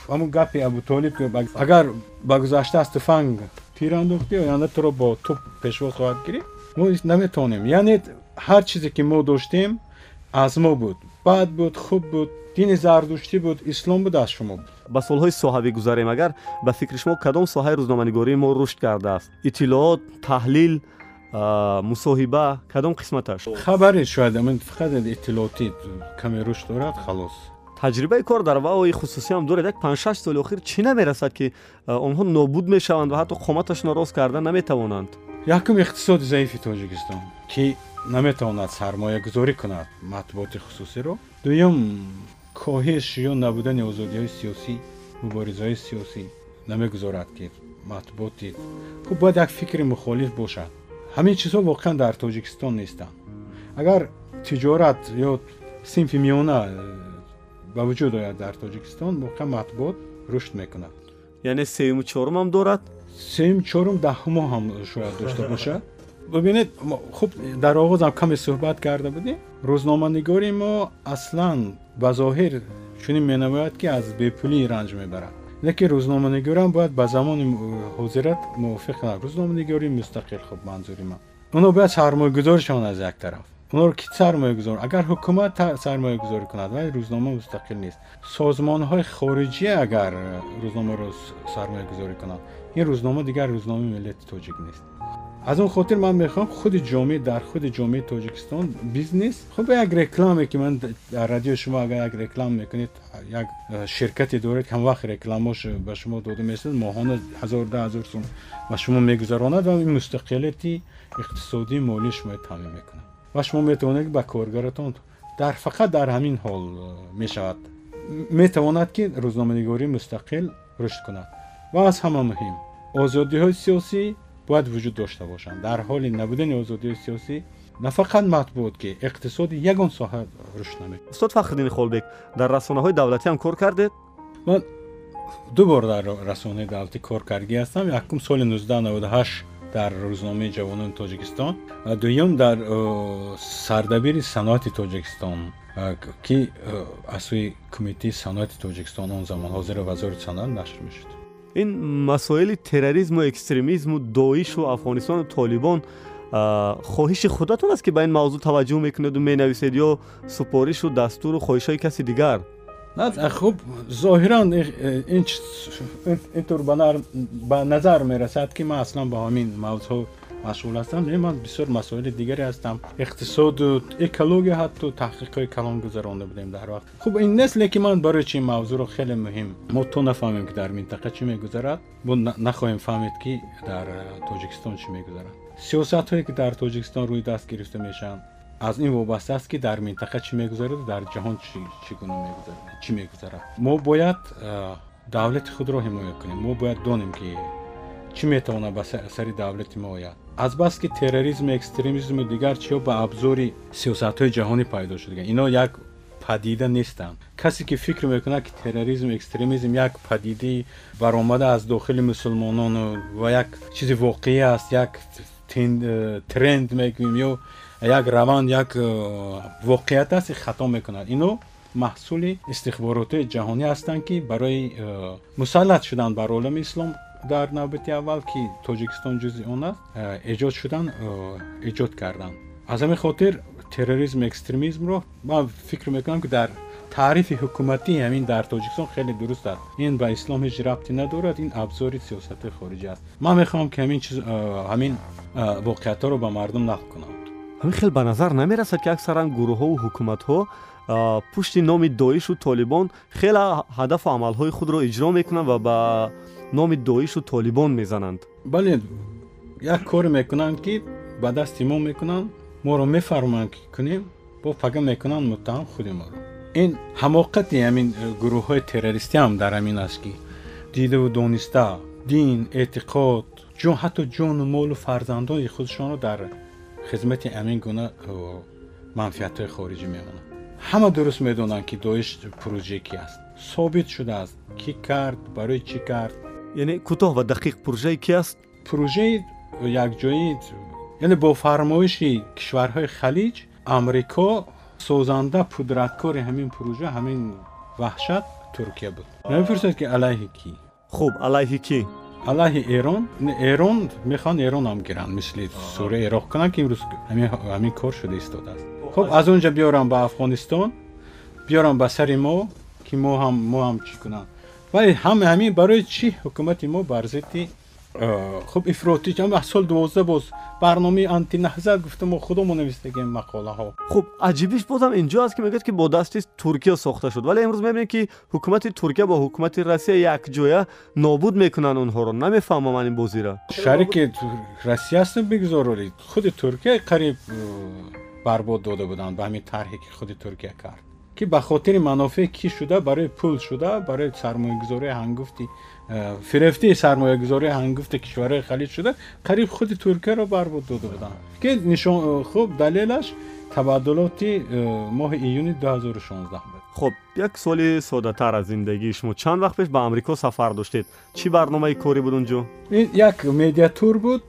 S2: ҳамун гапи абутолиб агар ба гузашта аз туфанг тир андохтӣ оянда туро бо туп пешво хоҳад гирифт мо наметавонем яъне ҳар чизе ки мо доштем аз мо буд бад буд хуб буд дини зардуштӣ буд ислом буд аз шумо
S3: ба солҳои соҳавӣ гузарем агар ба фикри шумо кадом соҳаи рӯзноманигории мо рушд кардааст. Иттилоот таҳлил мусоҳиба кадом қисматаш?
S2: Хабаре шояд фақат иттилоотӣ каме рушд дорад халос.
S3: Таҷрибаи кор дар ваои хусусиам доред як панҷшаш соли охир чӣ намерасад ки онҳо нобуд мешаванд ва ҳатто қоматашонро рост карда наметавонанд?
S2: Якум иқтисоди заифи тоҷикистон ки наметавонад сармоягузорӣ кунад матбуоти хусусиро? Дуюм коҳиш ё набудани озодиҳои сиёсӣ муборизаҳои сиёсӣ намегузорад ки матбуоти хуб бояд як фикри мухолиф бошад. Ҳамин чизҳо воқеан дар тоҷикистон нестанд. Агар тиҷорат ё синфи миёна э, ба вуҷуд ояд дар тоҷикистон воқеан матбуот рушд мекунад.
S3: Яъне сеюму чорумам дорад?
S2: Сеюм чорум даҳумо ҳам шояд дошта <laughs> бошад бибинед хуб дар оғозам каме суҳбат карда будем. Рӯзноманигори мо аслан ба зоҳир чунин менамояд ки аз бепулӣ ранҷ мебарад. Лекин рӯзноманигорам бояд ба замони ҳозират мувофиқ кунад рӯзноманигори мустақил хуб манзури ман. Оно бояд сармоягузор шаванд аз як тараф. Онро ки сармоягузор агар ҳукумат сармоягузорӣ кунад вале рӯзнома мустақил нест. Созмонҳои хориҷӣ агар рӯзномаро сармоягузорӣ кунад ин рӯзнома дигар рӯзномаи миллати тоҷик нест аз он хотир ман мехоҳам худи ҷомеъ дар худи ҷомеъи тоҷикистон бизнес хуб як рекламе ки ман дар радиои шумо агар як реклама мекунед як э, ширкате доред ҳам вақт рекламош ба шумо дода месад моҳона ҳазор ду ҳазор сум ба шумо мегузаронад ва ин мустақилияти иқтисодии молии шумо таъмин мекунад ва шумо метавонед ба коргаратон дар фақат дар ҳамин ҳол э, мешавад метавонад ки рӯзноманигорӣ мустақил рушд кунад ва аз ҳама муҳим озодиҳои сиёсӣ бояд вуҷуд дошта бошанд. Дар ҳоли набудани озодии сиёсӣ на фақат матбуот ки иқтисоди ягон соҳа рушд намекунад
S3: устод фахриддини холбек дар расонаҳои давлатиам кор кардед
S2: ман ду бор дар расонаҳои давлатӣ кор каргӣ ҳастам. Якум соли 1998 дар рӯзномаи ҷавонони тоҷикистон дуюм дар сардабири саноати тоҷикистон ки аз сӯи кумитаи саноати тоҷикистон он замон ҳозира вазори саноат нашр мешуд
S3: ин масоили терроризму экстремизму доишу афғонистону толибон хоҳиши худатон аст ки ба ин мавзӯъ таваҷҷӯҳ мекунеду менависед ё супоришу дастуру хоҳишҳои каси дигар
S2: хуб зоҳиран интур ба назар мерасад ки ман аслан ба ҳамин мавзӯъ машғул ҳастам. Ман бисёр масоили дигаре ҳастам. Иқтисоду экология ҳатто таҳқиқҳои калон гузаронда будем дар вақт. Хуб ин нест лекин ман барои чи мавзӯъро хеле муҳим. Мо то нафаҳмем ки дар минтақа чӣ мегузарад? Бо нахоҳем фаҳмед ки дар тоҷикистон чӣ мегузарад? Сиёсатҳое ки дар тоҷикистон рӯи даст гирифта мешаванд аз ин вобаста аст ки дар минтақа чӣ мегузараду дар ҷаҳон чӣ гуна мегузарад чӣ мегузарад? Мо бояд давлати худро ҳимоя кунем. Мо бояд донем ки чӣ метавонад ба сари давлати мо ояд? Азбаски терроризму экстремизму дигар чиё ба абзори сиёсатҳои ҷаҳонӣ пайдо шудаган ино як падида нестанд. Касе ки фикр мекунад ки терроризм экстремизм як падидаи баромада аз дохили мусулмонону ва як чизи воқеӣ аст як э, тренд мегӯем ё як раванд як э, воқеият аст хато мекунад. Ино маҳсули истихборотҳои ҷаҳонӣ ҳастанд ки барои э, мусаллат шуданд бар олами ислом дар навбати аввал ки тоҷикистон ҷузъи он аст э, эҷод шудан э, эҷод карданд аз ҳамин хотир терроризм экстремизмро ман фикр мекунам ки дар таърифи ҳукуматӣ ҳамин дар тоҷикистон хеле дуруст аст ин ба ислом ҳеҷ рабти надорад ин абзори сиёсатҳои хориҷӣ аст ман мехоҳам ки ҳамин ҳамин воқеиятҳоро ба мардум нақл кунам
S3: ҳамин хел ба назар намерасад ки аксаран гурӯҳҳову ҳукуматҳо пушти номи доишу толибон хеле ҳадафу амалҳои худро иҷро мекунанд ва ба номи доишу толибон мезананд
S2: бале як коре мекунанд ки ба дасти мо мекунанд моро мефармоянд ки кунем бо фага мекунанд муттаҳам худи моро ин ҳамоқати ҳамин э, гурӯҳҳои террористӣ ҳам дар ҳамин аст ки дидаву дониста дин эътиқод ҷон ҳатто ҷону молу фарзандони худшонро дар хизмати ҳамин гуна э, манфиатҳои хориҷӣ мемонанд ҳама дуруст медонанд ки доиш пурӯҷаи ки аст собит шудааст кӣ кард барои чӣ кард
S3: яъне кӯтоҳ ва дақиқ пурӯҷаи ки аст?
S2: Пурӯҷаи якҷоӣ яъне бо фармоиши кишварҳои халиҷ амрико созанда пудраткори ҳамин пурӯҷа ҳамин ваҳшат туркия буд. Намепурсад ки алайҳи кӣ
S3: хуб алайҳи кӣ
S2: алайҳи эрон? Эрон мехоҳанд эронам гиранд мисли сурия ироқ кунанд ки имрӯз ҳамин кор шуда истодааст хуб аз он ҷо биёрам ба афғонистон биёрам ба сари мо ки мо ҳам мо ҳам чӣ кунам вале ҳама ҳамин барои чӣ ҳукумати мо бар зидди хуб ифротӣ аз соли дувоздаҳ боз барномаи антинаҳза гуфта мо худомо навистагем мақолаҳо
S3: хуб аҷибиш бозам инҷо аст ки мегӯяд ки бо дасти туркия сохта шуд вале имрӯз мебинем ки ҳукумати туркия бо ҳукумати россия якҷоя нобуд мекунанд онҳоро намефаҳмам ан ин бозира
S2: шарики россия ҳастам бигузоролед худи туркия қариб барбод дода буданд ба ҳамин тарҳе ки худи туркия кард ки ба хотири манофеъ кӣ шуда? Барои пул шуда? Барои сармоягузории ҳангуфти э, фирефтии сармоягузории ҳангуфти кишварҳои халиҷ шуда? Қариб худи туркияро барбод дода буданд. Ки нишон э, хуб далелаш табаддулоти э, моҳи июни 2016 буд.
S3: Хуб як суоли содатар аз зиндагии шумо чанд вақт пеш ба амрико сафар доштед? Чӣ барномаи корӣ буд он ҷо
S2: як медиатур буд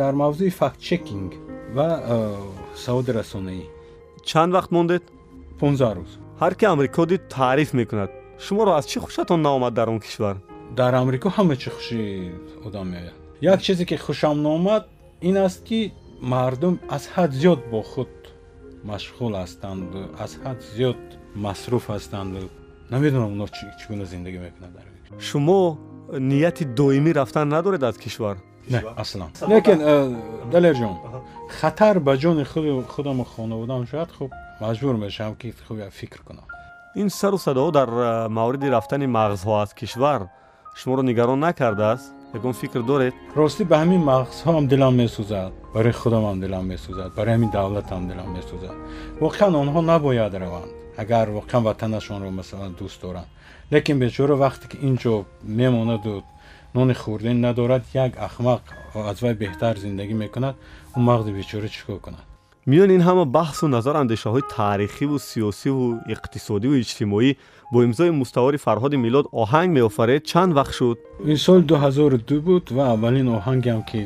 S2: дар мавзӯи фактчекинг ва саводи расонаӣ
S3: чанд вақт мондед
S2: 15 рӯз
S3: ҳар ки амрико дид таъриф мекунад. Шуморо аз чӣ хушатон наомад дар он кишвар?
S2: Дар амрико ҳама чӣ хуши одам меояд? Як чизе ки хушам наомад ин аст ки мардум аз ҳад зиёд бо худ машғул ҳастанду аз ҳад зиёд масруф ҳастанду намедонам оно чӣ гуна зиндагӣ мекунад
S3: шумо нияти доимӣ рафтан надоред аз кишвар?
S2: Не аслан лекин э, далерҷон хатар ба ҷони худаму хонаводаам шояд хуб маҷбур мешавам ки фикр кунам
S3: ин сару садоҳо дар мавриди рафтани мағзҳо аз кишвар шуморо нигарон накардааст ягон фикр доред
S2: ростӣ ба ҳамин мағзҳоам дилам месӯзад барои худамам дилам месӯзад барои ҳамин давлатам дилам месӯзад воқеан онҳо набояд раванд агар воқеан ватанашонро масалан дӯст доранд лекин бечора вақте ки ин ҷо мемонаду нони хӯрдани надорад як ахмақ аз вай беҳтар зиндагӣ мекунад он мағзи бечора чӣ кор кунад
S3: миёни ин ҳама баҳсу назар андешаҳои таърихиву сиёсиву иқтисодиву иҷтимоӣ бо имзои муставори фарҳоди милод оҳанг меофаред чанд вақт шуд
S2: ин соли 2002 буд ва аввалин оҳангам ки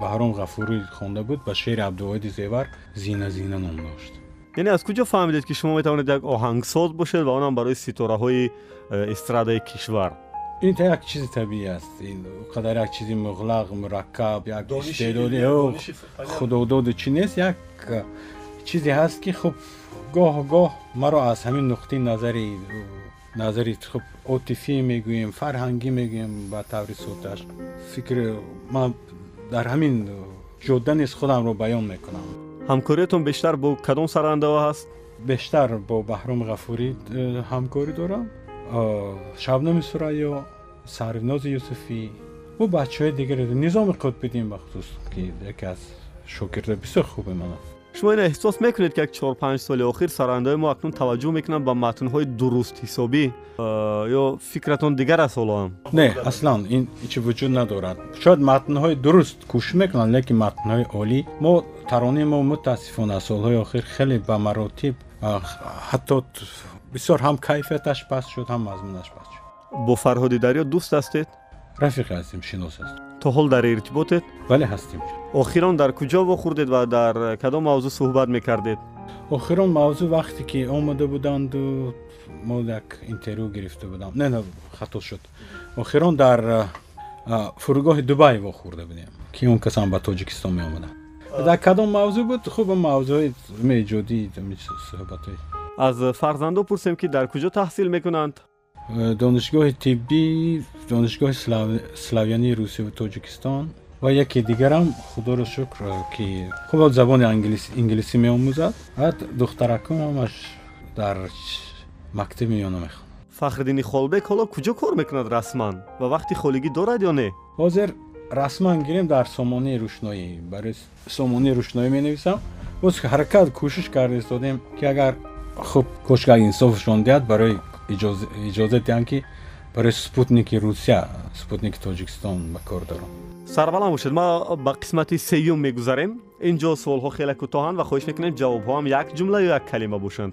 S2: баҳром ғафурӣ хонда буд ба шери абдувоҳиди зевар зина зина ном дошт
S3: яъне аз куҷо фаҳмидед ки шумо метавонед як оҳангсоз бошед ва онам барои ситораҳои э, эстрадаи кишвар
S2: ин як чизи табиӣ аст қадар як чизи муғлақ мураккаб як истеъдоди худододу чӣ нест як чизе ҳаст ки хуб гоҳ гоҳ маро аз ҳамин нуқтаи назари назари хуб отифӣ мегӯем фарҳангӣ мегӯем ба таври содаш фикри ман дар ҳамин ҷодда низ худамро баён мекунам
S3: ҳамкориятон бештар бо кадом сарояндава ҳаст
S2: бештар бо баҳром ғафурӣ э, ҳамкорӣ дорам шабнами сурайё сарвнози юсуфӣ ва бачаҳои дигаре низоми қутбиддин бахусус ки яке аз шокирдаи бисёр хуби ман аст
S3: шумо ин эҳсос мекунед ки як чор панҷ соли охир сарояндаҳои мо акнун таваҷҷӯҳ мекунанд ба матнҳои дурустҳисобӣ ё фикратон дигар аст ҳоло ҳам
S2: не аслан ин чи вуҷуд надорад шояд матнҳои дуруст кӯшиш мекунанд лекин матнҳои олӣ мо таронаи мо мутаассифона солҳои охир хеле ба маротиб ҳатто бисёр ҳам кайфияташ паст шуд ҳам мазмунаш паст шуд
S3: бо фарҳоди дарё дӯст ҳастед
S2: рафиқ ҳастем шинос ҳастем
S3: то ҳол дар иртиботед
S2: бале ҳастем
S3: охирон дар куҷо вохӯрдед ва дар кадом мавзӯъ суҳбат мекардед
S2: охирон мавзӯъ вақте ки омада буданду мо як интервю гирифта будам не не хато шуд охирон дар фурӯгоҳи дубай вохӯрда будем ки он касан ба тоҷикистон меомадам дар кадом мавзӯъ буд хуб мавзӯи иҷодӣ суҳбатҳои
S3: аз фарзандо пурсем ки дар куҷо таҳсил мекунанд
S2: донишгоҳи тиббӣ донишгоҳи славянии русия ва тоҷикистон ва яке дигарам худоро шукр ки хуб забони инглисӣ меомӯзад баъд духтаракам ҳамаш дар мактаби миёна мехонад
S3: фахриддини холбек ҳоло куҷо кор мекунад расман ва вақти холигӣ дорад ё не
S2: ҳозир расман гирем дар сомонии рӯшноӣ барои сомонии рӯшноӣ менависам боз ҳаракат кӯшиш карда истодем ки агар хуб кошка инсофшон диҳад барои иҷоза диҳанд ки барои спутники русия спутники тоҷикистон ба кор дорам
S3: сарбаланд бошед ма ба қисмати сеюм мегузарем ин ҷо суолҳо хеле кӯтоҳанд ва хоҳиш мекунем ҷавобҳоам як ҷумла ё як калима бошанд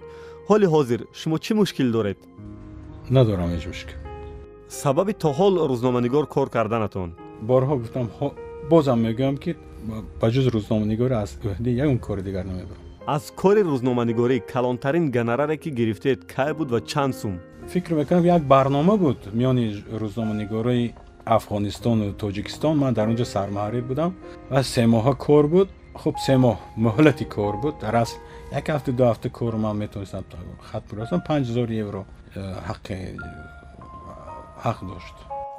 S3: ҳоли ҳозир шумо чӣ мушкил доред
S2: надорам ҳеҷ мушкил
S3: сабаби то ҳол рӯзноманигор кор карданатон
S2: борҳо гуфтам бозам мегӯям ки ба ҷуз рӯзноманигорӣ аз уҳдаи ягон кори дигар намебарам
S3: аз кори рӯзноманигорӣ калонтарин гонораре ки гирифтед кай буд ва чанд сум
S2: фикр мекунам як барнома буд миёни рӯзноманигории афғонистону тоҷикистон ман дар он ҷо сармуҳаррир будам ва се моҳа кор буд хуб се моҳ муҳлати кор буд дар асл як ҳафта ду ҳафта кор ман метавонистам хат бурасам панҷ ҳазор евро э, ҳаққи ҳақ дошт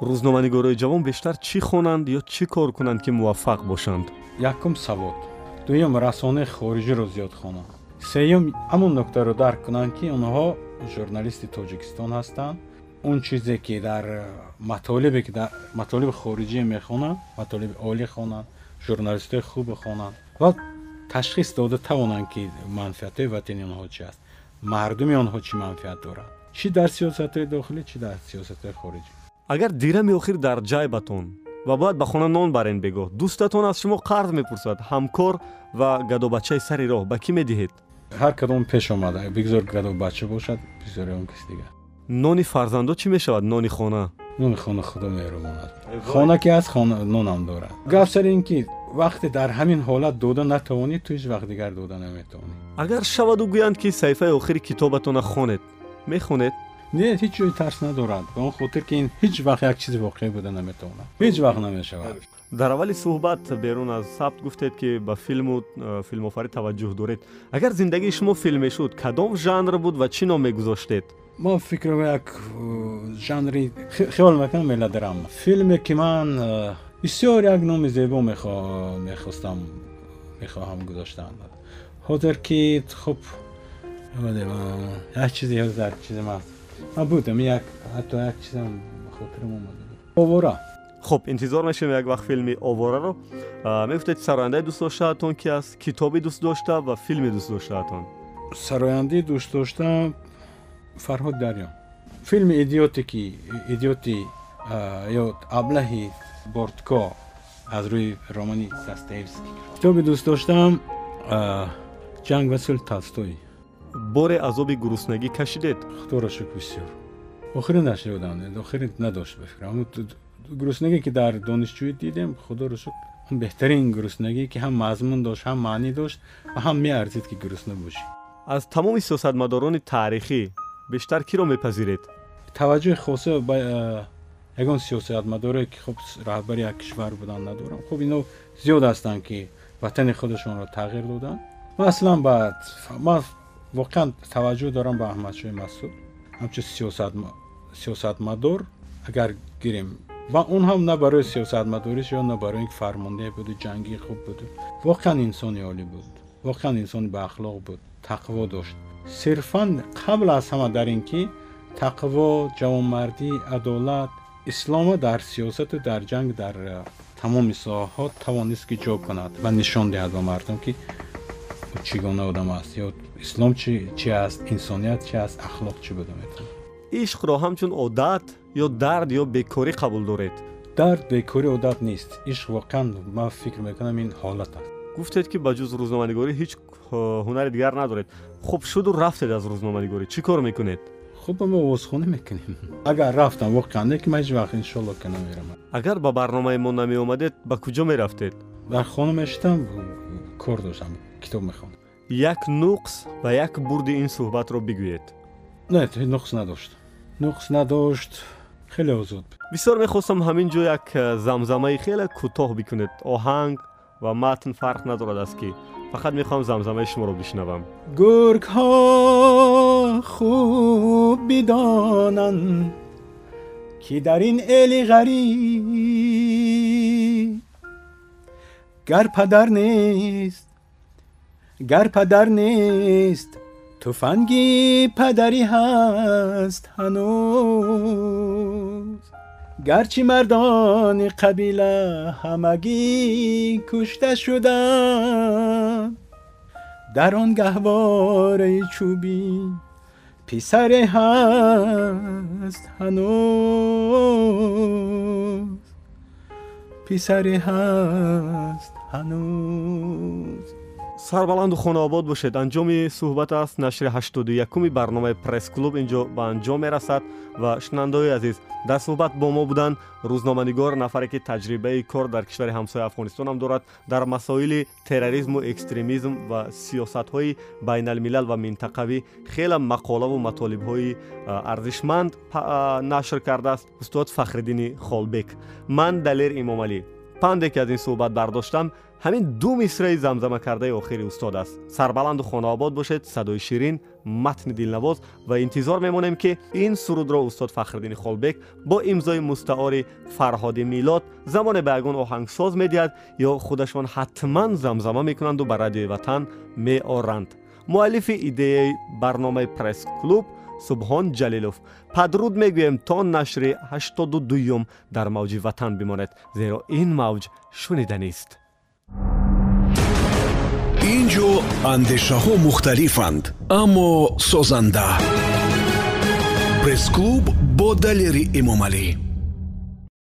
S3: рӯзноманигорои ҷавон бештар чӣ хонанд ё чӣ кор кунанд ки муваффақ бошанд
S2: якум савод дуюм расонаи хориҷиро зиёд хонанд сеюм ҳамон нуктаро дарк кунанд ки онҳо журналисти тоҷикистон ҳастанд. Он чизе ки дар матолибе ки дар матолиби хориҷӣ мехонанд матолиби олӣ хонанд журналистҳои хубе хонанд. Ва ташхис дода тавонанд ки манфиатҳои ватани онҳо чи аст? Мардуми онҳо чӣ манфиат дорад чӣ дар сиёсатҳои дохилӣ чӣ дар сиёсатҳои хориҷӣ?
S3: Агар дирами охир дар ҷайбатон ва бояд ба хона нон барен бегоҳ дӯстатон аз шумо қарз мепурсад ҳамкор ва гадобачаи сари роҳ ба кӣ медиҳед
S2: ҳар кадом пеш омада бигзор гадобача бошад бигзори он киси дигар
S3: нони фарзандо чӣ мешавад нони хона
S2: нони хона худо мерумонад хона ки ҳаст нонам дорад гап сари ин ки вақте дар ҳамин ҳолат дода натавонӣ ту ҳеҷ вақт дигар дода наметавонӣ
S3: агар шаваду гӯянд ки саҳифаи охири китобатона хонед мехонед
S2: не ҳеҷ ҷои тарс надорад ба он хотир ки ин ҳеҷ вақт як чизи воқеъ буда наметавонад ҳеҷ вақт намешавад
S3: дар аввали суҳбат берун аз сабт гуфтед ки ба филму э, филмофарӣ таваҷҷӯҳ доред агар зиндагии шумо филм мешуд кадом жанр буд ва чӣ ном мегузоштед
S2: мо фикрам як э, жанри хиёл мекунам мелодрама филме ки ман э, бисёр як номи зебо мехостам мехоҳам гузоштан ҳозир ки хуб як чизи ҳозир чизи ман ман будам як ҳатто як чизам хотирам омада овора.
S3: Хуб интизор мешавем як вақт филми овораро мегуфтед сарояндаи дӯст доштаатон ки аст китоби дӯст дошта ва филми дӯст доштаатон
S2: сарояндаи дӯст доштаам фарҳод дарё. Филми идиоте ки идиоти ё аблаҳи бортко аз рӯи романи дастаевски китоби дӯст доштаам ҷанг ва сулҳ толстои
S3: боре азоби гуруснагӣ кашидед
S2: худоро шукр бисёр охири нашудам охири надошт бификрам гуруснагӣ ки дар донишҷӯӣ дидем худоро шукр он беҳтарин гуруснагӣ ки ҳам мазмун дошт ҳам маънӣ дошт ва ҳам меарзид ки гурусна бошӣ
S3: аз тамоми сиёсатмадорони таърихӣ бештар киро мепазиред
S2: таваҷҷӯҳи хоса ба ягон сиёсатмадоре ки хуб раҳбари як кишвар буданд надорам хуб ино зиёд ҳастанд ки ватани худашонро тағйир доданд маслан ба ман воқеан таваҷҷӯҳ дорам ба аҳмадшоҳи масуд. Ҳамчун сиёсатмадор агар гирем ва он ҳам на барои сиёсатмадориш ё на барои ин фармондеҳ буду ҷангӣ хуб буду. Воқеан инсони олӣ буд. Воқеан инсони баахлоқ буд. Тақво дошт. Сирфан қабл аз ҳама дар ин ки тақво ҷавонмардӣ адолат ислома дар сиёсату дар ҷанг дар тамоми соҳаҳо тавонист ки ҷо кунад ва нишон диҳад ба мардум ки чӣ гуна одам аст ислом чӣ аст инсоният чӣ аст ахлоқ чӣ буда метавонад
S3: ишқро ҳамчун одат ё дард ё бекорӣ қабул доред
S2: дард бекорӣ одат нест ишқ воқеан ман фикр мекунам ин ҳолат аст
S3: гуфтед ки ба ҷуз рӯзноманигорӣ ҳеҷ ҳунари дигар надоред хуб шуду рафтед аз рӯзноманигорӣ чӣ кор мекунед
S2: хуб мо овозхонӣ мекунем агар рафтам воқеан не ки ман ҳеҷ вақт иншолло ки намерамам
S3: агар ба барномаи мо намеомадед ба куҷо мерафтед
S2: дар хона мешитам кор доштам китоб мехонам
S3: як нуқс ва як бурди ин суҳбатро бигӯед
S2: не нуқс надошт нуқс надошт хеле озод
S3: бисёр мехостам ҳамин ҷо як э, замзамаи хеле кӯтоҳ бикунед оҳанг ва матн фарқ надорад аст ки фақат мехоҳам замзамаи шуморо бишнавам
S2: гургҳо хуб бидонанд ки дар ин эли ғариб гар падар нест گر پدر نیست توفنگی پدری هست هنوز. گرچه مردان قبیله همگی کشته شدن در آن گهواره چوبی پسر هست هنوز. پسر هست هنوز.
S3: Сарбаланду хонаобод бошед. Анҷоми суҳбат аст. Нашри 81уми барномаи пресс-клуб инҷо ба анҷом мерасад ва шунавандаои азиз. Дар суҳбат бо мо буданд. Рӯзноманигор нафаре ки таҷрибаи кор дар кишвари ҳамсояи афғонистонам дорад дар масоили терроризму экстремизм ва сиёсатҳои байналмилал ва минтақавӣ. Хеле мақолаву матолибҳои арзишманд нашр кардааст. Устод фахриддини холбек. Ман далер имомалӣ панде ки аз ин суҳбат бардоштам ҳамин ду мисраи замзамакардаи охири устод аст сарбаланду хонаобод бошед садои ширин матни дилнавоз ва интизор мемонем ки ин сурудро устод фахриддини холбек бо имзои мустаори фарҳоди милод замоне ба ягон оҳангсоз медиҳад ё худашон ҳатман замзама мекунанду ба радиои ватан меоранд муаллифи идеяи барномаи пресс-клуб субҳон ҷалилов падруд мегӯем то нашри 82юм дар мавҷи ватан бимонед зеро ин мавҷ шуниданист
S1: ин ҷо андешаҳо мухталифанд аммо созанда. Пресс-клуб бо далери эмомалӣ